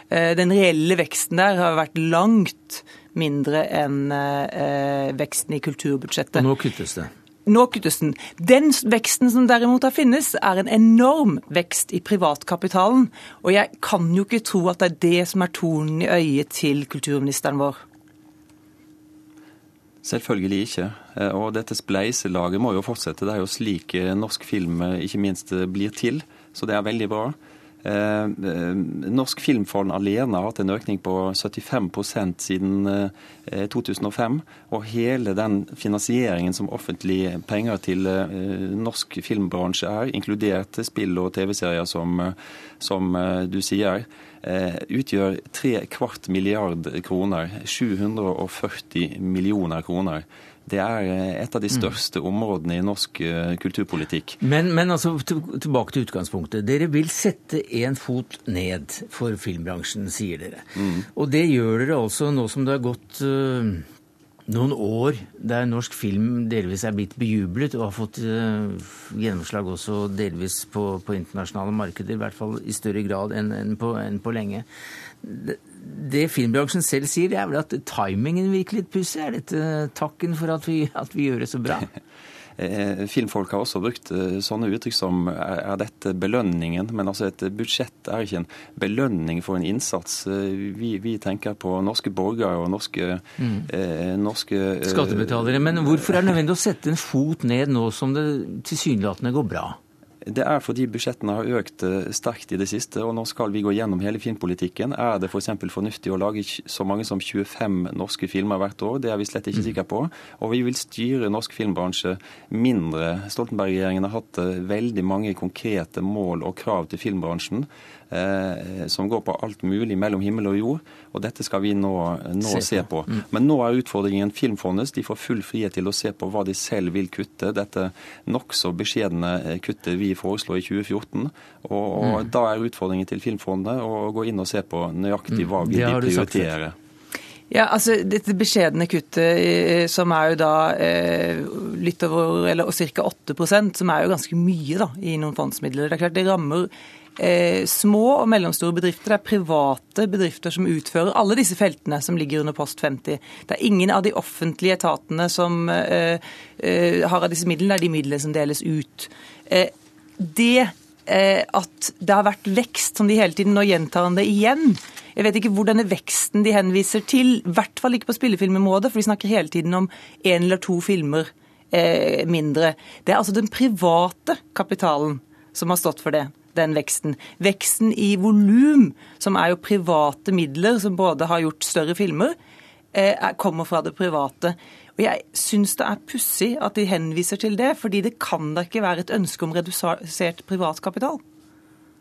Eh, den reelle veksten der har vært langt mindre enn eh, veksten i kulturbudsjettet. Og nå kuttes det? Nå kuttes den. Veksten som derimot har finnes, er en enorm vekst i privatkapitalen. Og jeg kan jo ikke tro at det er det som er tonen i øyet til kulturministeren vår. Selvfølgelig ikke. Eh, og dette spleiselaget må jo fortsette. Det er jo slik norsk film ikke minst blir til. Så det er veldig bra. Eh, eh, Norsk Filmfond alene har hatt en økning på 75% siden 2005. Eh, og hele den finansieringen som offentlige penger til norsk filmbransje er, inkludert spill og TV-serier, som, som, du sier, utgjør tre kvart milliard kroner. 740 millioner kroner. Det er eh, et av de mm. største områdene i norsk uh, kulturpolitikk. Men, men altså, tilbake til utgangspunktet. Dere vil sette én fot ned for filmbransjen, sier dere. Mm. Og det gjør dere altså nå som det har gått uh, noen år der norsk film delvis er blitt bejublet og har fått uh, gjennomslag også delvis på, på, internasjonale markeder, i hvert fall i større grad enn, enn, på, enn på lenge. Det, det filmbransjen selv sier, det er vel at timingen virker litt pussig. Er dette takken for at vi, at vi gjør det så bra? (laughs) Eh, filmfolk har også brukt eh, sånne uttrykk som er dette belønningen? Men altså et budsjett er ikke en belønning for en innsats. Eh, vi, vi tenker på norske borgere og norske, mm. eh, norske Skattebetalere. Men hvorfor er det nødvendig å sette en fot ned nå som det tilsynelatende går bra? Det er fordi budsjettene har økt eh, sterkt i det siste, og nå skal vi gå gjennom hele filmpolitikken. Er det f.eks. For fornuftig å lage så mange som 25 norske filmer hvert år? Det er vi slett ikke mm. sikre på. Og vi vil styre norsk filmbransje mindre. Stoltenberg-regjeringen har hatt eh, veldig mange konkrete mål og krav til filmbransjen. Eh, som går på alt mulig mellom himmel og jord. Og dette skal vi nå, nå se, se, på. Mm. Men nå er utfordringen Filmfondet. De får full frihet til å se på hva de selv vil kutte. Dette nokså beskjedne eh, kuttet vi foreslår i 2014. Og, og mm. da er utfordringen til Filmfondet å gå inn og se på nøyaktig mm. hva vil de prioritere. Ja, altså Dette beskjedne kuttet, eh, som er jo da eh, litt over, eller ca. 8% som er jo ganske mye da, i noen fondsmidler. Det er klart det rammer eh, små og mellomstore bedrifter. Det er private bedrifter som utfører alle disse feltene som ligger under post 50. Det er ingen av de offentlige etatene som eh, eh, har av disse midlene, det er de midlene som deles ut. Eh, det eh, at det har vært vekst, som de hele tiden nå gjentar det igjen, Jeg vet ikke hvor denne veksten de henviser til, i hvert fall ikke på spillefilmområdet, for de snakker hele tiden om én eller to filmer eh, mindre. Det er altså den private kapitalen som har stått for det den veksten. Veksten i volum, som er jo private midler som både har gjort større filmer, eh, kommer fra det private. Og Jeg syns det er pussig at de henviser til det, fordi det kan da ikke være et ønske om redusert privatkapital?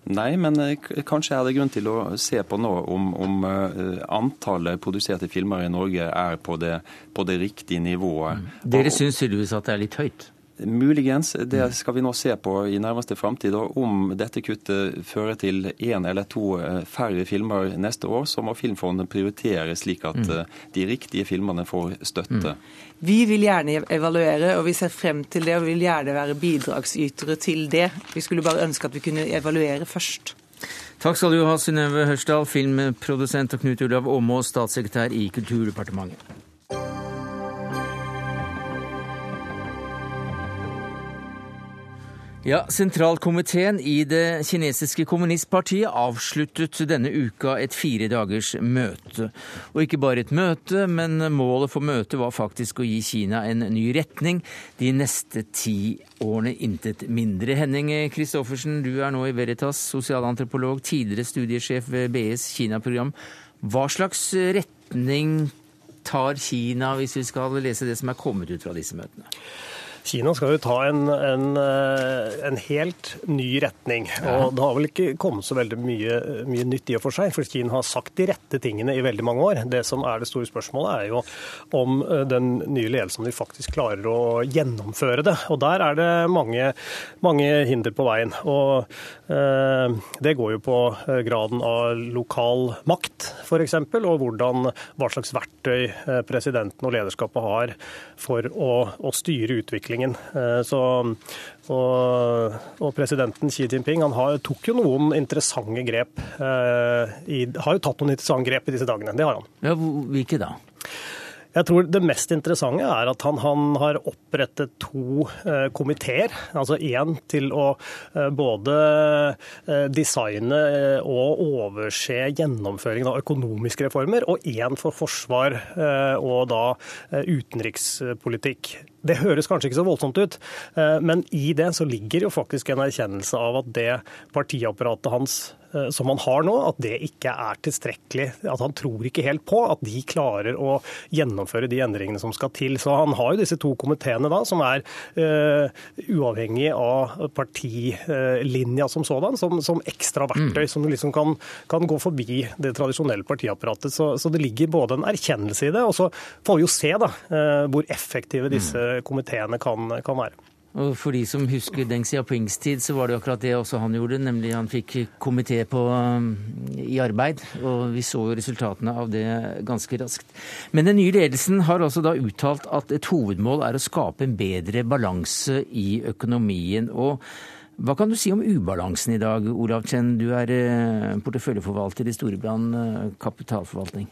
Nei, men eh, kanskje er det grunn til å se på nå om, om uh, antallet produserte filmer i Norge er på det, på det riktige nivået. Dere syns tydeligvis at det er litt høyt? Muligens. Det skal vi nå se på i nærmeste framtid. Om dette kuttet fører til én eller to eh, færre filmer neste år, så må Filmfondet prioritere slik at mm. Eh, de riktige filmene får støtte. Mm. Vi vil gjerne evaluere, og vi ser frem til det og vil gjerne være bidragsytere til det. Vi skulle bare ønske at vi kunne evaluere først. Takk skal du ha, Synnøve Hørsdal, filmprodusent, og Knut Olav Åmås, statssekretær i Kulturdepartementet. Ja, Sentralkomiteen i det kinesiske kommunistpartiet avsluttet denne uka et fire dagers møte. Og ikke bare et møte, men målet for møtet var faktisk å gi Kina en ny retning de neste ti årene, intet mindre. Henning Christoffersen, du er nå i Veritas, sosialantropolog, tidligere studiesjef ved BS Kina-program. Hva slags retning tar Kina, hvis vi skal lese det som er kommet ut fra disse møtene? Kina skal jo ta en, en, eh, en helt ny retning. Og det har vel ikke kommet så veldig mye, mye, nytt i og for seg, for Kina har sagt de rette tingene i veldig mange år. Det som er det store spørsmålet, er jo om eh, den nye ledelsen de faktisk klarer å gjennomføre det. Og der er det mange, mange hinder på veien. Og det går jo på eh, graden av lokal makt, f.eks., og hvordan, hva slags verktøy presidenten og lederskapet har for å, å styre utviklingen. Eh, så, og, og, presidenten Xi Jinping han har, tok jo noen interessante grep. Eh, I, har jo tatt noen interessante grep i disse dagene. Det har han. Ja, Hvilke da? Jeg tror det mest interessante er at han, han har opprettet to eh, komiteer. Altså én til å eh, både eh, designe eh, og overse gjennomføringen av økonomiske reformer, og én for forsvar eh, og da eh, utenrikspolitikk. Det høres kanskje ikke så voldsomt ut, men i det så ligger jo faktisk en erkjennelse av at det partiapparatet hans som han har nå, at det ikke er tilstrekkelig. At han tror ikke helt på at de klarer å gjennomføre de endringene som skal til. Så han har jo disse to komiteene da, som er uh, uavhengig av partilinja som sådan, som, som ekstra verktøy mm. som liksom kan, kan, gå forbi det tradisjonelle partiapparatet. Så, så, det ligger både en erkjennelse i det, og så får vi jo se da, uh, hvor effektive disse mm. komiteene kan, kan være. Og For de som husker Deng Xiaopings tid, så var det akkurat det også han gjorde. Nemlig han fikk komité um, i arbeid, og vi så jo resultatene av det ganske raskt. Men den nye ledelsen har altså da uttalt at et hovedmål er å skape en bedre balanse i økonomien. og hva kan du si om ubalansen i dag, Olav Chen? Du er eh, porteføljeforvalter i Storebrand eh, kapitalforvaltning.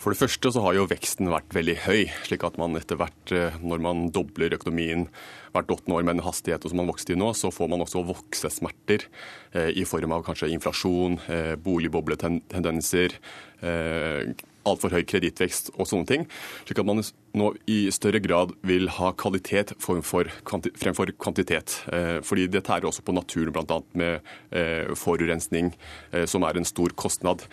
For det første så har jo veksten vært veldig høy, slik at man etter hvert, eh, når man dobler økonomien hvert åttende år med en hastighet som man vokste i nå, så får man også voksesmerter eh, i form av kanskje inflasjon, eh, boligbobletendenser, eh, altfor høy kredittvekst og sånne ting. Slik at man nå i større grad vil ha kvalitet fremfor, kvantitet. Eh, fordi det tærer også på naturen, bl.a. med eh, forurensning, eh, som er en stor kostnad.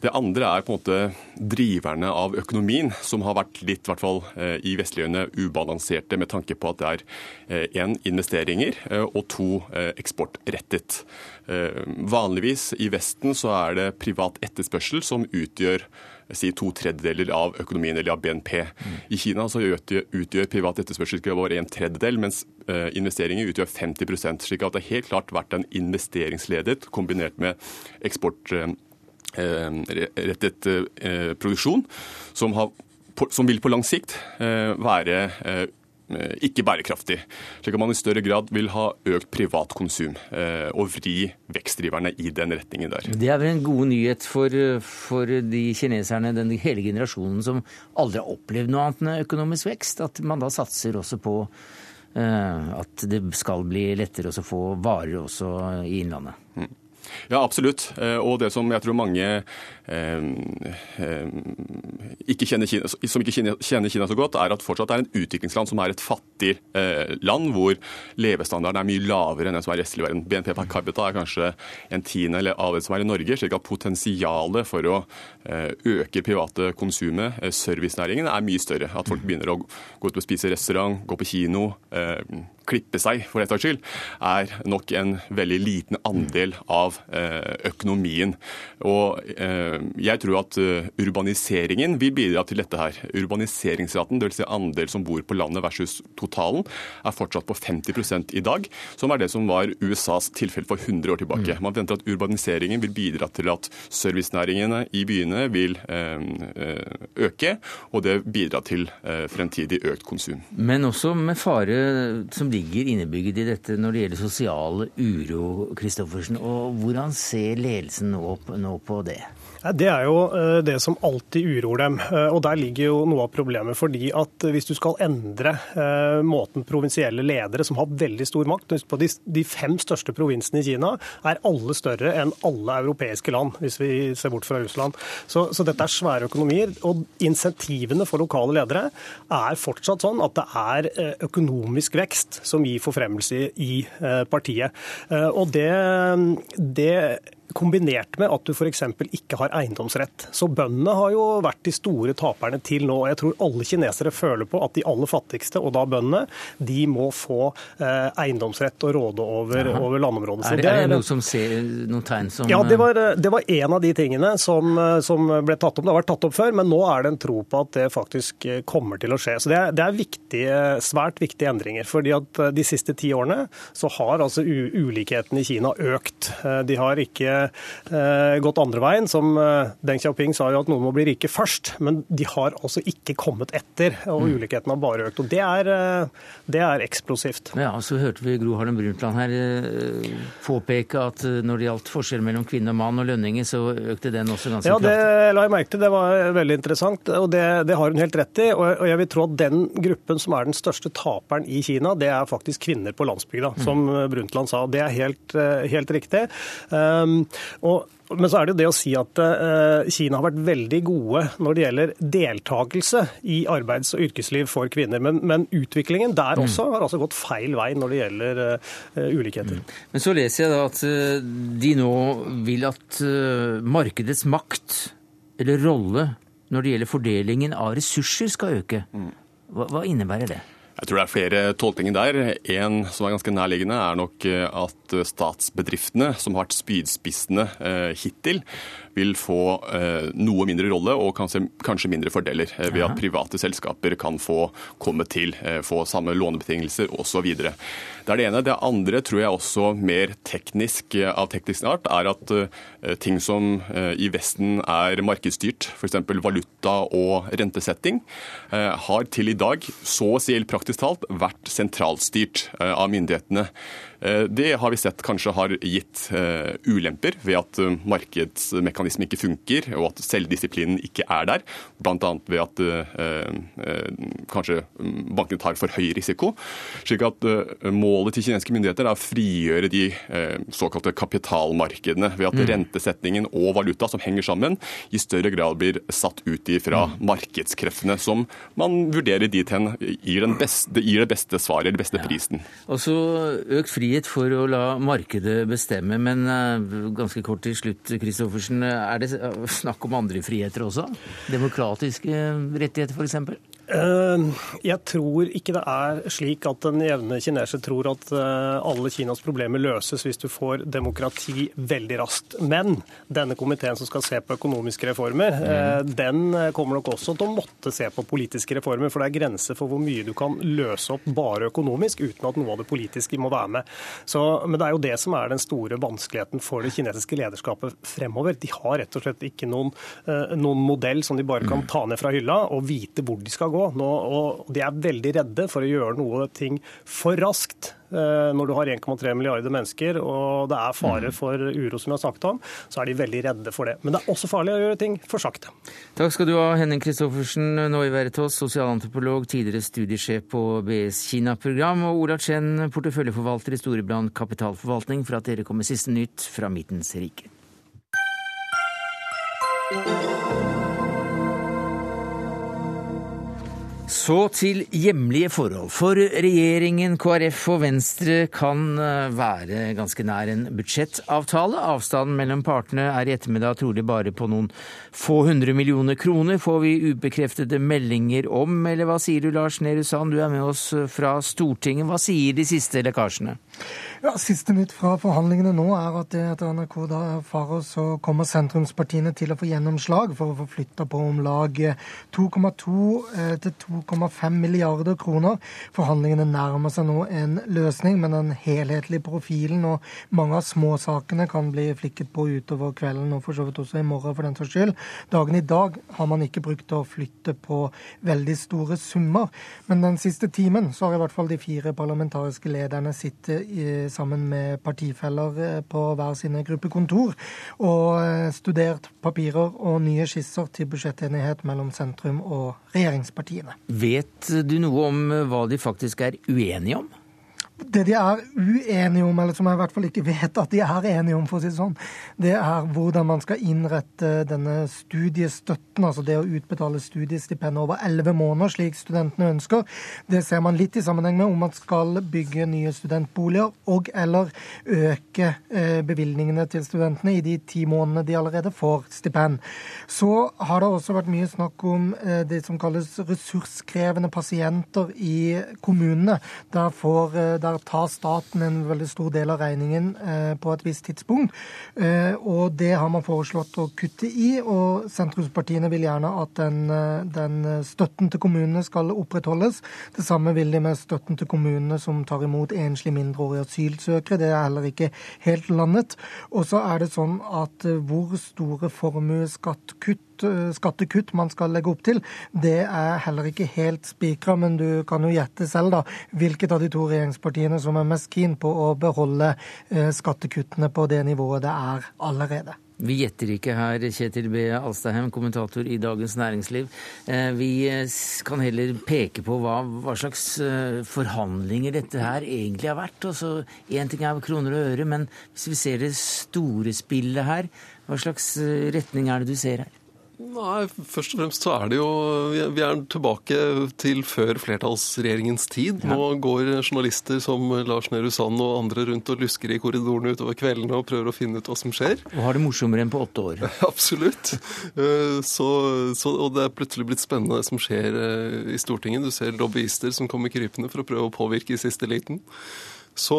Det andre er på en måte driverne av økonomien, som har vært litt, i hvert fall i vestlige øyne, ubalanserte med tanke på at det er én investeringer og to eksportrettet. Vanligvis i Vesten så er det privat etterspørsel som utgjør si to tredjedeler av økonomien eller av BNP. I Kina så utgjør, privat etterspørsel vår en tredjedel, mens uh, investeringer utgjør 50 slik at det helt klart vært en investeringsledet kombinert med eksportrettet uh, uh, produksjon, som, har, som, vil på lang sikt være Eh, ikke bærekraftig. Slik at man i større grad vil ha økt privat konsum eh, og vri vekstdriverne i den retningen der. Det er vel en god nyhet for, for de kineserne, den hele generasjonen som aldri har opplevd noe annet enn økonomisk vekst, at man da satser også på at det skal bli lettere å få varer også i Innlandet. Mm. Ja, absolutt. Eh, og det som jeg tror mange eh, eh, ikke kjenner Kina, som ikke kjenner Kina så godt, er at fortsatt er en utviklingsland som er et fattig land, hvor levestandarden er mye lavere enn den som er i verden. BNP per capita er kanskje en tiende av det som er i Norge, slik at potensialet for å øke private konsumet, servicenæringen, er mye større. At folk begynner å gå ut og spise restaurant, gå på kino, klippe seg, for et saks skyld, er nok en veldig liten andel av eh, økonomien. Og eh, jeg tror at eh, urbaniseringen vil bidra til dette her. Urbaniseringsraten, dvs. Si andel som bor på landet versus totalen, er fortsatt på 50% i dag, som er det som var USAs tilfelle for 100 år tilbake. Mm. Man venter at urbaniseringen vil bidra til at servicenæringene i byene vil øke, og det bidrar til fremtidig økt konsum. Men også med fare som ligger innebygget i dette når det gjelder sosial uro, Kristoffersen. Og hvordan ser ledelsen nå på det? Det er jo eh, det som alltid uroer dem. Eh, og Der ligger jo noe av problemet. fordi at Hvis du skal endre eh, måten provinsielle ledere, som har veldig stor makt på De fem største provinsene i Kina er alle større enn alle europeiske land, hvis vi ser bort fra Russland. Så, så dette er svære økonomier. Og insentivene for lokale ledere er fortsatt sånn at det er økonomisk vekst som gir forfremmelse i partiet. Og det, det kombinert med at du f.eks. ikke har eiendomsrett. Så bøndene har jo vært de store taperne til nå. og Jeg tror alle kinesere føler på at de aller fattigste, og da bøndene, de må få eh, eiendomsrett og råde over, over landområdet sitt. Er, er det noe som ser noen tegn som Ja, det var, det var en av de tingene som, som, ble tatt opp. Det har vært tatt opp før, men nå er det en tro på at det faktisk kommer til å skje. Så det er, det er viktige, svært viktige endringer. fordi at de siste ti årene så har altså ulikheten i Kina økt. Eh, de har ikke eh, gått andre veien. Som eh, Deng Xiaoping sa jo at noen må bli rike først, men de har altså ikke kommet etter. Og mm. ulikheten har bare økt. Og det er, eh, det er eksplosivt. Ja, Så hørte vi Gro Harlem Brundtland her eh, påpeke at når det gjaldt forskjell mellom kvinne og mann og lønninger, så økte den også ganske kraftig. Ja, det la jeg merke til. Det var veldig interessant, og det, det har hun helt rett i. Og jeg vil tro at den gruppen som er den største taperen i Kina, det er faktisk kvinner på landsbygda, mm. som Brundtland sa. Det er helt, helt riktig. Um, og men så er det jo det å si at uh, Kina har vært veldig gode når det gjelder deltakelse i arbeids- og yrkesliv for kvinner. Men, men utviklingen der også mm. har altså gått feil vei når det gjelder uh, ulikheter. Mm. Men så leser jeg da at de nå vil at markedets makt eller rolle når det gjelder fordelingen av ressurser skal øke. Mm. Hva, hva innebærer det? Jeg tror det er flere tolkninger der. En som er ganske nærliggende, er nok eh, at statsbedriftene, som har vært spydspissene eh, hittil, vil få eh, noe mindre rolle og kanskje, kanskje mindre fordeler ved at private selskaper kan få komme til, få samme lånebetingelser osv. Det er det ene. Det andre tror jeg også mer teknisk av teknisk art er at ting som i Vesten er markedsstyrt, f.eks. valuta og rentesetting, har til i dag så å si praktisk talt vært sentralstyrt av myndighetene. Eh, det har vi sett kanskje har gitt eh, ulemper ved at eh, markedsmekanismen ikke funker, og at selvdisiplinen ikke er der. Bl.a. ved at kanskje mm, bankene tar for høy risiko. slik at målet til kinesiske myndigheter er å frigjøre de såkalte kapitalmarkedene ved at mm. rentesetningen og valuta som henger sammen, i større grad blir satt ut ifra mm. markedskreftene, som man vurderer dit hen gir, beste, gir det beste svaret, eller beste prisen. Ja. Altså, økt fri frihet for å la markedet bestemme. Men eh, ganske kort til slutt, Kristoffersen. Er det snakk om andre friheter også? Demokratiske rettigheter, f.eks.? Eh, jeg tror ikke det er slik at den jevne kineser tror at eh, alle Kinas problemer løses hvis du får demokrati veldig raskt. Men denne komiteen som skal se på økonomiske reformer, mm. den kommer nok også til å måtte se på politiske reformer. For det er grenser for hvor mye du kan løse opp bare økonomisk uten at noe av det politiske må være med. Så, men det er jo det som er den store vanskeligheten for det kinesiske lederskapet fremover. De har rett og slett ikke noen, noen modell som de bare kan mm. ta ned fra hylla og vite hvor de skal gå gå. Nå, og de er veldig redde for å gjøre noe ting for raskt. Eh, når du har 1,3 milliarder mennesker og det er fare mm. for uro, som vi har snakket om, så er de veldig redde for det. Men det er også farlig å gjøre ting for sakte. Takk skal du ha, Henning Christoffersen, nå i Veritas, sosialantropolog, tidligere studiesjef på BS Kina-program, og Ola Chen, porteføljeforvalter i Storebrand kapitalforvaltning, for at dere kommer siste nytt fra Midtens rike. Så til hjemlige forhold. For regjeringen, KrF og Venstre kan eh, være ganske nær en budsjettavtale. Avstanden mellom partene er i ettermiddag trolig bare på noen få hundre millioner kroner, får vi ubekreftede meldinger om. Eller hva sier du, Lars Nehru Sand, du er med oss fra Stortinget. Hva sier de siste lekkasjene? Ja, Siste nytt fra forhandlingene nå er at etter NRK da erfarer, så kommer sentrumspartiene til å få gjennomslag for å få flytta på om lag 2,2 eh, til 2,5 milliarder kroner. Forhandlingene nærmer seg nå en løsning, men den helhetlige profilen og mange av småsakene kan bli flikket på utover kvelden og for så vidt også i morgen for den saks skyld. Dagen i dag har man ikke brukt å flytte på veldig store summer, men den siste timen så har i hvert fall de fire parlamentariske lederne sittet i sammen med partifeller eh, på hver sine gruppekontor og eh, studert papirer og nye skisser til budsjettenighet mellom sentrum og regjeringspartiene. Vet du noe om eh, hva de faktisk er uenige om? Det de er uenige om, eller som jeg i hvert fall ikke vet at de er enige om, for å si det sånn, det er hvordan man skal innrette denne studiestøtten, altså det å utbetale studiestipend over elleve måneder, slik studentene ønsker. Det ser man litt i sammenheng med om man skal bygge nye studentboliger og eller øke eh, bevilgningene til studentene i de ti månedene de allerede får stipend. Så har det også vært mye snakk om eh, det som kalles ressurskrevende pasienter i kommunene. Der får eh, der tar staten en veldig stor del av regningen eh, på et visst tidspunkt. Eh, og det har man foreslått å kutte i, og sentrumspartiene vil gjerne at den, eh, den støtten til kommunene skal opprettholdes. Det samme vil de med støtten til kommunene som tar imot enslige mindreårige asylsøkere. Det er heller ikke helt landet. Og så er det sånn at hvor store formuesskattkutt Eh, skattekutt man skal legge opp til, det er heller ikke helt spikra. Men du kan jo gjette selv da, hvilket av de to regjeringspartiene som er mest keen på å beholde eh, skattekuttene på det nivået det er allerede. Vi gjetter ikke her, Kjetil B. Alstaheim, kommentator i Dagens Næringsliv. Eh, vi kan heller peke på hva, hva, slags forhandlinger dette her egentlig har vært. Én ting er kroner og øre, men hvis vi ser det store spillet her, hva slags retning er det du ser her? Nei, Først og fremst så er det jo Vi er tilbake til før flertallsregjeringens tid. Nå går journalister som Lars Nehru Sand og andre rundt og lusker i korridorene utover kveldene og prøver å finne ut hva som skjer. Og har det morsommere enn på åtte år. (laughs) Absolutt. Eh, så, så, og det er plutselig blitt spennende det som skjer eh, i Stortinget. Du ser lobbyister som kommer krypende for å prøve å påvirke i siste liten. Så,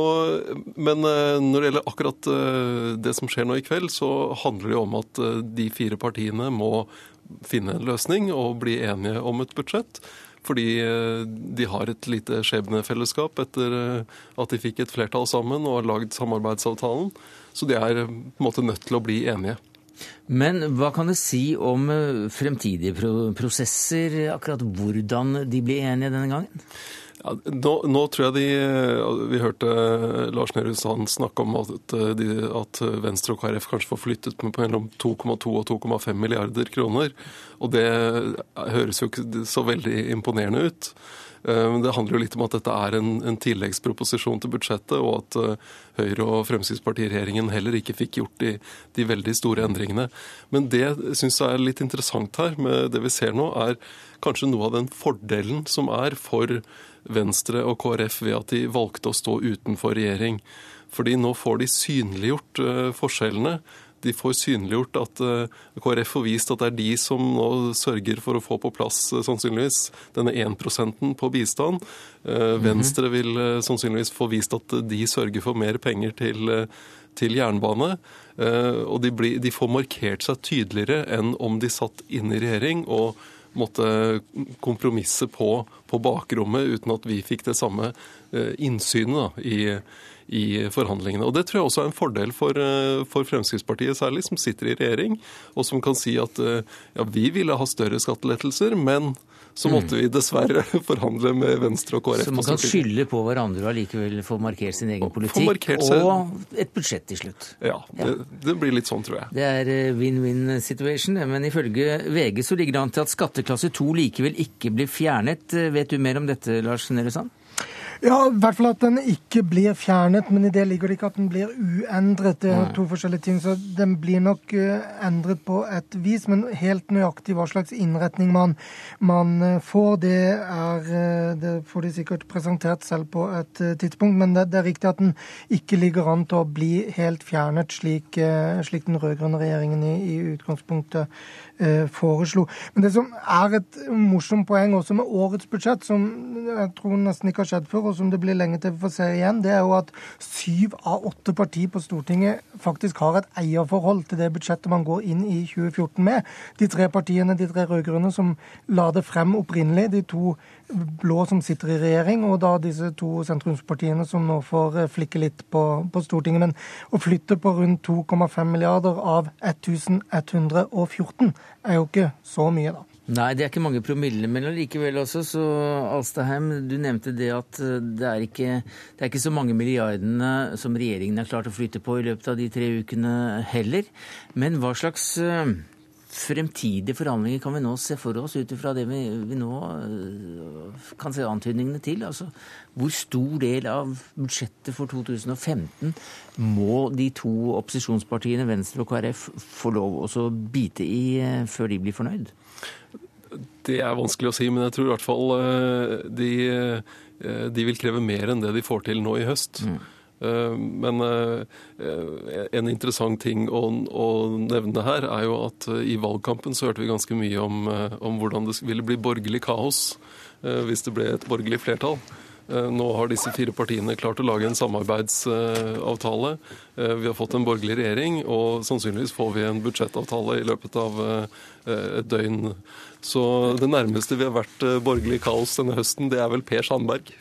men eh, når det gjelder akkurat eh, det som skjer nå i kveld, så handler det om at eh, de fire partiene må finne en løsning og bli enige om et budsjett. Fordi de har et lite skjebnefellesskap etter at de fikk et flertall sammen og har lagd samarbeidsavtalen. Så de er på en måte nødt til å bli enige. Men hva kan det si om fremtidige prosesser, akkurat hvordan de blir enige denne gangen? Nå, nå, tror jeg de Vi hørte Lars Nehru Sand snakke om at, de, at, Venstre og KrF kanskje får flyttet med på mellom 2,2 og 2,5 milliarder kroner. Og det høres jo ikke så veldig imponerende ut. Eh, det handler jo litt om at dette er en, en tilleggsproposisjon til budsjettet, og at Høyre- og Fremskrittspartiregjeringen heller ikke fikk gjort de, de veldig store endringene. Men det syns jeg er litt interessant her med det vi ser nå, er kanskje noe av den fordelen som er for Venstre og KrF ved at de valgte å stå utenfor regjering. Fordi nå får de synliggjort uh, forskjellene. De får synliggjort at uh, KrF får vist at det er de som nå sørger for å få på plass uh, sannsynligvis denne 1% på bistand. -hmm. Venstre vil sannsynligvis få vist at de sørger for mer penger til, til jernbane. Og de, blir, de får markert seg tydeligere enn om de satt inne i regjering. og måtte kompromisse på, på, bakrommet uten at vi fikk det samme eh, innsynet i, i, forhandlingene. Og Det tror jeg også er en fordel for, eh, for, Fremskrittspartiet særlig, som sitter i regjering, og som kan si at eh, ja, vi ville ha større skattelettelser, men så måtte vi dessverre (laughs) forhandle med Venstre og KrF. Så man kan skylde på hverandre og allikevel få markert sin egen politikk, og et budsjett til slutt. Ja, det, det, blir litt sånn, tror jeg. Det er win-win situation, men ifølge VG så ligger det an til at skatteklasse 2 likevel ikke blir fjernet. Vet du mer om dette, Lars Nehru Sand? Ja, i hvert fall at den ikke blir fjernet, men i det ligger det ikke at den blir uendret. Det er to forskjellige ting, så Den blir nok uh, endret på et vis, men helt nøyaktig hva slags innretning man, man uh, får, det, er, uh, det får de sikkert presentert selv på et tidspunkt. Men det, det, er riktig at den ikke ligger an til å bli helt fjernet, slik, slik den rød-grønne regjeringen i, i utgangspunktet foreslo. Men det som er et morsomt poeng også med årets budsjett, som jeg tror nesten ikke har skjedd før, og som det blir lenge til vi får se igjen, det er jo at syv av åtte partier på Stortinget faktisk har et eierforhold til det budsjettet man går inn i 2014 med. De tre partiene, de tre rød-grønne, som la det frem opprinnelig, de to blå som sitter i regjering, og da disse to sentrumspartiene som nå får eh, flikke litt på, på Stortinget. Men å flytte på rundt 2,5 milliarder av 1114 er jo ikke så mye, da. Nei, det er ikke mange promille, men likevel også. Så Alstaheim, du nevnte det at eh, det er, ikke, det er ikke så mange milliardene som regjeringen har klart å flytte på i løpet av de tre ukene heller. Men hva slags eh, fremtidige forhandlinger kan vi nå se for oss ut ifra det vi, vi, nå eh, kan se antydningene til? Altså, hvor stor del av budsjettet for 2015 må de to opposisjonspartiene Venstre og KrF få lov å bite i før de blir fornøyd? Det er vanskelig å si, men jeg tror i hvert fall eh, de, de vil kreve mer enn det de får til nå i høst. Mm. Eh, men en interessant ting å, nevne her er jo at i valgkampen så hørte vi ganske mye om, om hvordan det ville bli borgerlig kaos hvis det ble et borgerlig flertall. Eh, nå har disse fire partiene klart å lage en samarbeidsavtale. Eh, vi har fått en borgerlig regjering, og sannsynligvis får vi en budsjettavtale i løpet av eh, et døgn. Så det nærmeste vi har vært borgerlig kaos denne høsten, det er vel Per Sandberg.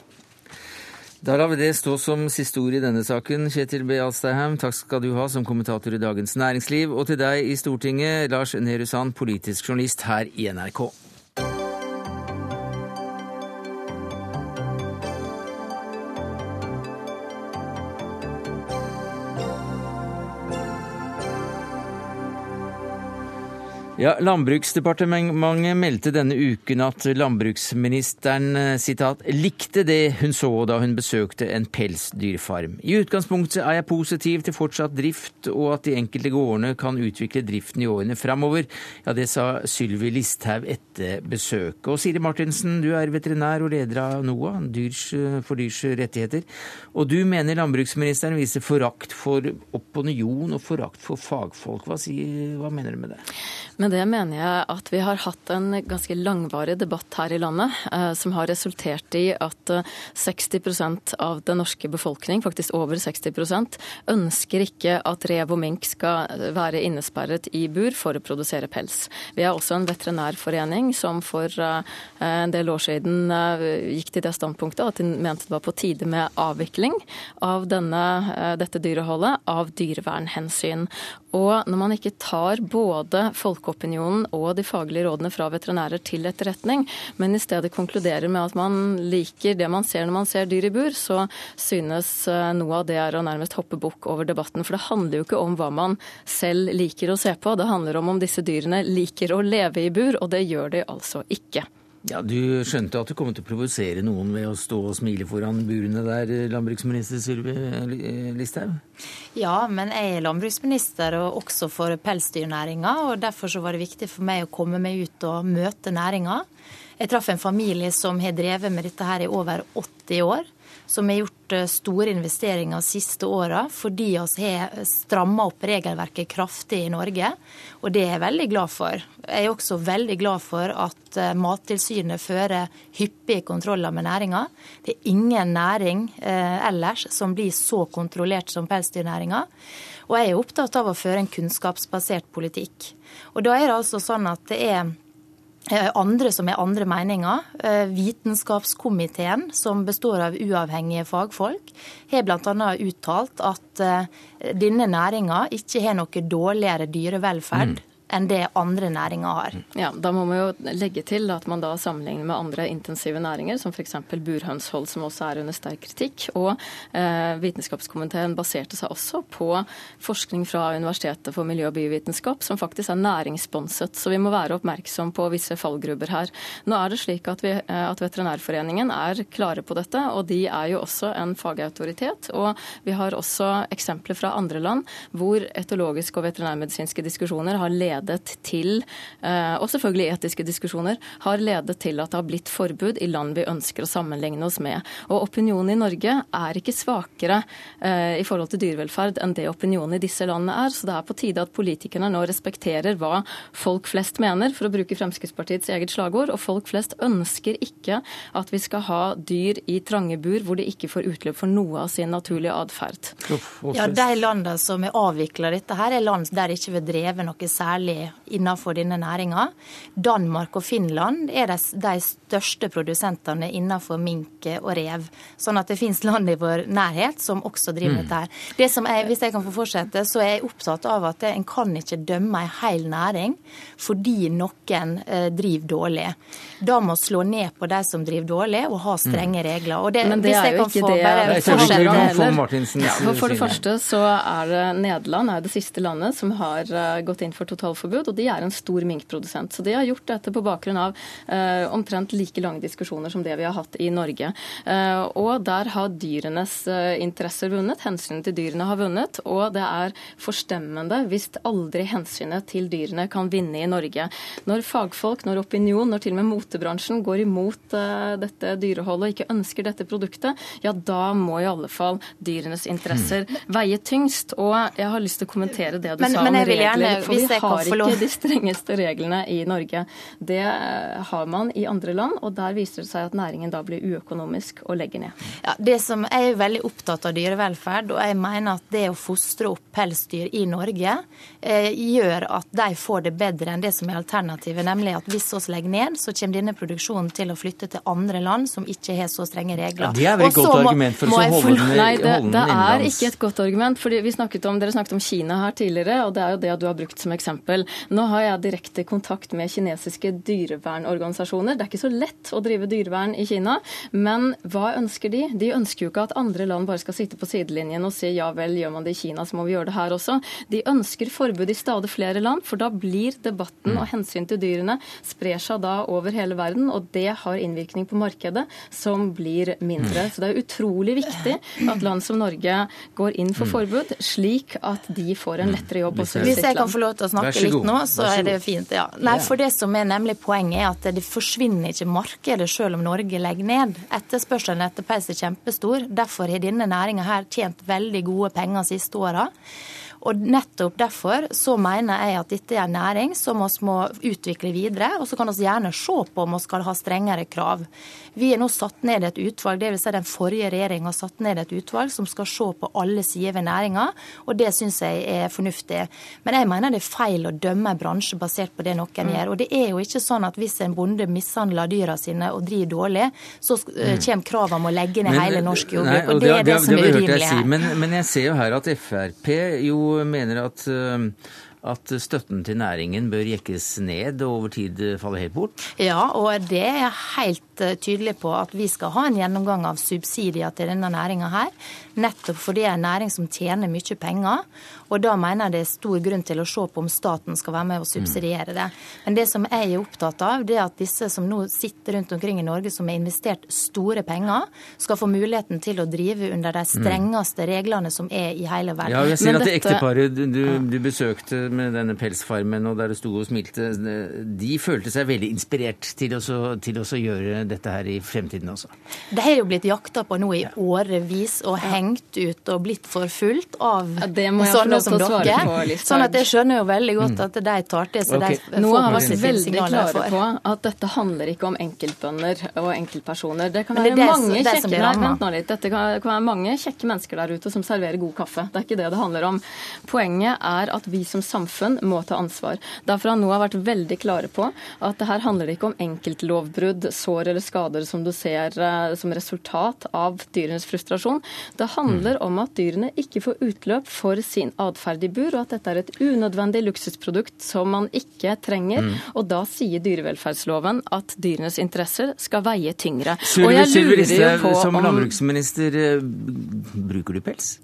Da lar vi det stå som siste ord i denne saken. Kjetil B. Alstadheim, takk skal du ha som kommentator i Dagens Næringsliv. Og til deg i Stortinget, Lars Nehru Sand, politisk journalist her i NRK. Ja, Landbruksdepartementet meldte denne uken at landbruksministeren eh, citat, likte det hun så da hun besøkte en pelsdyrfarm. I utgangspunktet er jeg positiv til fortsatt drift og at de enkelte gårdene kan utvikle driften i årene framover. Ja, det sa Sylvi Listhaug etter besøket. Og Siri Martinsen, du er veterinær og leder av NOAH, dyrs, for dyrs rettigheter. Og du mener landbruksministeren viser forakt for opinion og forakt for fagfolk. Hva, sier, hva mener du med det? Med det mener jeg at vi har hatt en ganske langvarig debatt her i landet eh, som har resultert i at 60 eh, av den norske befolkning, faktisk over 60 ønsker ikke at rev og mink skal eh, være innesperret i bur for å produsere pels. Vi har også en veterinærforening som for en del år siden gikk til det standpunktet at de mente det var på tide med avvikling av denne, dette dyreholdet av dyrevernhensyn. Og når man ikke tar både folkeopinionen og de faglige rådene fra veterinærer til etterretning, men i stedet konkluderer med at man liker det man ser når man ser dyr i bur, så synes eh, noe av det er å nærmest hoppe bukk over debatten. For det handler jo ikke om hva man selv liker å se på, det handler om om disse dyrene liker å leve i bur, og det gjør de altså ikke. Ja, Du skjønte at du kom til å provosere noen ved å stå og smile foran burene der, landbruksminister Sylvi Listhaug? Ja, men jeg er landbruksminister og også for pelsdyrnæringa. og Derfor så var det viktig for meg å komme meg ut og møte næringa. Jeg traff en familie som har drevet med dette her i over 80 år som har gjort eh, store investeringer de siste åra fordi vi har stramma opp regelverket kraftig i Norge. Og det er jeg veldig glad for. Jeg er også veldig glad for at eh, Mattilsynet fører hyppige kontroller med næringa. Det er ingen næring eh, ellers som blir så kontrollert som pelsdyrnæringa. Og jeg er opptatt av å føre en kunnskapsbasert politikk. Og da er det altså sånn at det er andre som er andre meninger. Eh, vitenskapskomiteen, som består av uavhengige fagfolk, har bl.a. uttalt at eh, denne næringa ikke har noe dårligere dyrevelferd mm. Enn det andre næringer har. Ja, Da må vi jo legge til at man da sammenligner med andre intensive næringer, som f.eks. burhønshold, som også er under sterk kritikk. Og eh, Vitenskapskomiteen baserte seg også på forskning fra Universitetet for miljø- og biovitenskap, som faktisk er næringssponset. Så vi må være oppmerksom på visse fallgrubber her. Nå er det slik at, vi, eh, at Veterinærforeningen er klare på dette, og de er jo også en fagautoritet. Og vi har også eksempler fra andre land hvor etologiske og veterinærmedisinske diskusjoner har ledet ledet til, eh, og selvfølgelig etiske diskusjoner, har ledet til at det har blitt forbud i land vi ønsker å sammenligne oss med. Og opinionen i Norge er ikke svakere eh, i forhold til dyrevelferd enn det opinionen i disse landene er. Så det er på tide at politikerne nå respekterer hva folk flest mener, for å bruke Fremskrittspartiets eget slagord. Og folk flest ønsker ikke at vi skal ha dyr i trange bur hvor de ikke får utløp for noe av sin naturlige atferd. Ja, de landene som har avvikla dette, her er land der det ikke vil drevet noe særlig særlig innenfor denne næringa. Danmark og Finland er de, største produsentene innenfor mink og rev. Sånn at det finnes land i vår nærhet som også driver mm. dette her. Det som jeg, hvis jeg kan få fortsette, så er jeg opptatt av at en kan ikke dømme en hel næring fordi noen eh, driver dårlig. Da må slå ned på de som driver dårlig, og ha strenge mm. regler. Og det, Men det er jo ikke det bare ja, For det første så er det Nederland er det siste landet som har uh, gått inn for totalforbud, og de er en stor minkprodusent. Så de har gjort dette på bakgrunn av eh, omtrent like lange diskusjoner som det vi har hatt i Norge. Eh, og der har dyrenes interesser vunnet, hensynet til dyrene har vunnet, og det er forstemmende hvis aldri hensynet til dyrene kan vinne i Norge. Når fagfolk, når opinion, når til og med motebransjen går imot dette dyreholdet og ikke ønsker dette produktet, ja da må i alle fall dyrenes interesser mm. veie tyngst. Og jeg har lyst til å kommentere det du men, sa om regler. For vi har ikke de strengeste reglene i Norge. Det eh, har man i andre land, og der viser det seg at næringen da blir uøkonomisk og legger ned. Ja, det som Jeg er veldig opptatt av dyrevelferd, og jeg mener at det å fostre opp pelsdyr i Norge eh, gjør at de får det bedre enn det som er alternativet, nemlig at hvis vi legger ned, så kommer denne produksjonen til å flytte til andre land som ikke har så strenge regler. Ja, det er vel et godt argument for å holde den Nei, det, det er ikke et godt argument. fordi vi snakket om, Dere snakket om Kina her tidligere, og det er jo det du har brukt som eksempel. Nå har jeg direkte kontakt med kinesiske dyrevernorganisasjoner. Det er ikke så lett å drive dyrevern i Kina, men hva ønsker de? De ønsker jo ikke at andre land bare skal sitte på sidelinjen og si ja vel, gjør man det i Kina, så må vi gjøre det her også. De ønsker forbud i stadig flere land, for da blir debatten og hensyn til dyrene sprer seg da over hele verden, og det har innvirkning på markedet, som blir mindre. Så det er utrolig viktig at land som Norge går inn for forbud, slik at de får en lettere jobb også i sitt land. Hvis jeg kan få lov til å snakke litt nå, så er det fint. ja. Nei, for det som er nemlig Poenget er at det forsvinner ikke markedet selv om Norge legger ned. Etterspørselen etter peis er kjempestor. Derfor har denne næringa tjent veldig gode penger siste åra. Og nettopp derfor så mener jeg at dette er en næring som vi må utvikle videre. Og så kan vi gjerne se på om vi skal ha strengere krav. Vi har nå satt ned et utvalg, dvs. Si den forrige regjeringa har satt ned et utvalg som skal se på alle sider ved næringa, og det syns jeg er fornuftig. Men jeg mener det er feil å dømme en bransje basert på det noen mm. gjør. Og det er jo ikke sånn at hvis en bonde mishandler dyra sine og driver dårlig, så eh, mm. kommer kravet om å legge ned men, hele norsk jordbruk. og det, er det, det som er urimelig her. Men, men jeg ser jo her at Frp jo mener at uh, at støtten til næringen bør jekkes ned og over tid falle helt bort? Ja, og det er jeg helt eh, tydelig på at vi skal ha en gjennomgang av subsidier til denne næringa her. Nettopp fordi det er en næring som tjener mye penger. Og da mener jeg det er stor grunn til å se på om staten skal være med og subsidiere det. Men det som jeg er opptatt av, det er at disse som nå sitter rundt omkring i Norge som har investert store penger, skal få muligheten til å drive under de strengeste reglene som er i hele verden. Ja, jeg ser Men at det dette... ekteparet du, du, besøkte med denne pelsfarmen og der du sto og smilte, de følte seg veldig inspirert til å, til å gjøre dette her i fremtiden også? De har jo blitt jakta på nå i årevis og hengt ut og blitt forfulgt av ja, sånne som dere. På, sånn at jeg skjønner jo veldig godt mm. at de tar til seg okay. de Nå har vært veldig klare på at dette handler ikke om enkeltbønder og enkeltpersoner. Det kan være det mange det kjekke nei, kan, kan, være mange kjekke mennesker der ute som serverer god kaffe. Det er ikke det det handler om. Poenget er at vi som samfunn samfunn må ta ansvar. Derfor har NOAH vært veldig klare på at det her handler ikke om enkeltlovbrudd, sår eller skader som du ser eh, som resultat av dyrenes frustrasjon. Det handler om at dyrene ikke får utløp for sin atferd i bur, og at dette er et unødvendig luksusprodukt som man ikke trenger. Mm. Og da sier dyrevelferdsloven at dyrenes interesser skal veie tyngre. Sylvi Listhaug, som landbruksminister, eh, bruker du pels?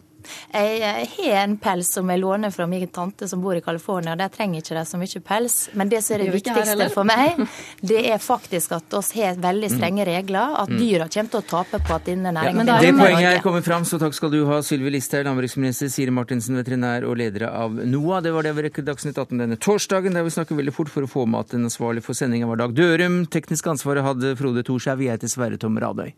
Jeg har en pels som jeg låner fra min tante som bor i California. Der trenger ikke de så mye pels. Men det som er det viktigste for meg, det er faktisk at vi har veldig mm. strenge regler. At mm. dyra kommer til å tape på at denne næringen ja, Det poenget er kommet fram, så takk skal du ha, Sylvi Listhaug, landbruksminister, Siri Martinsen, veterinær og leder av NOAH. Det var det vi rekker Dagsnytt 18 denne torsdagen, der vi snakker veldig fort for å få med at den ansvarlig for sendinga var Dag Dørum. Teknisk ansvaret hadde Frode Thorshaug. Jeg heter Sverre Tom Radøy.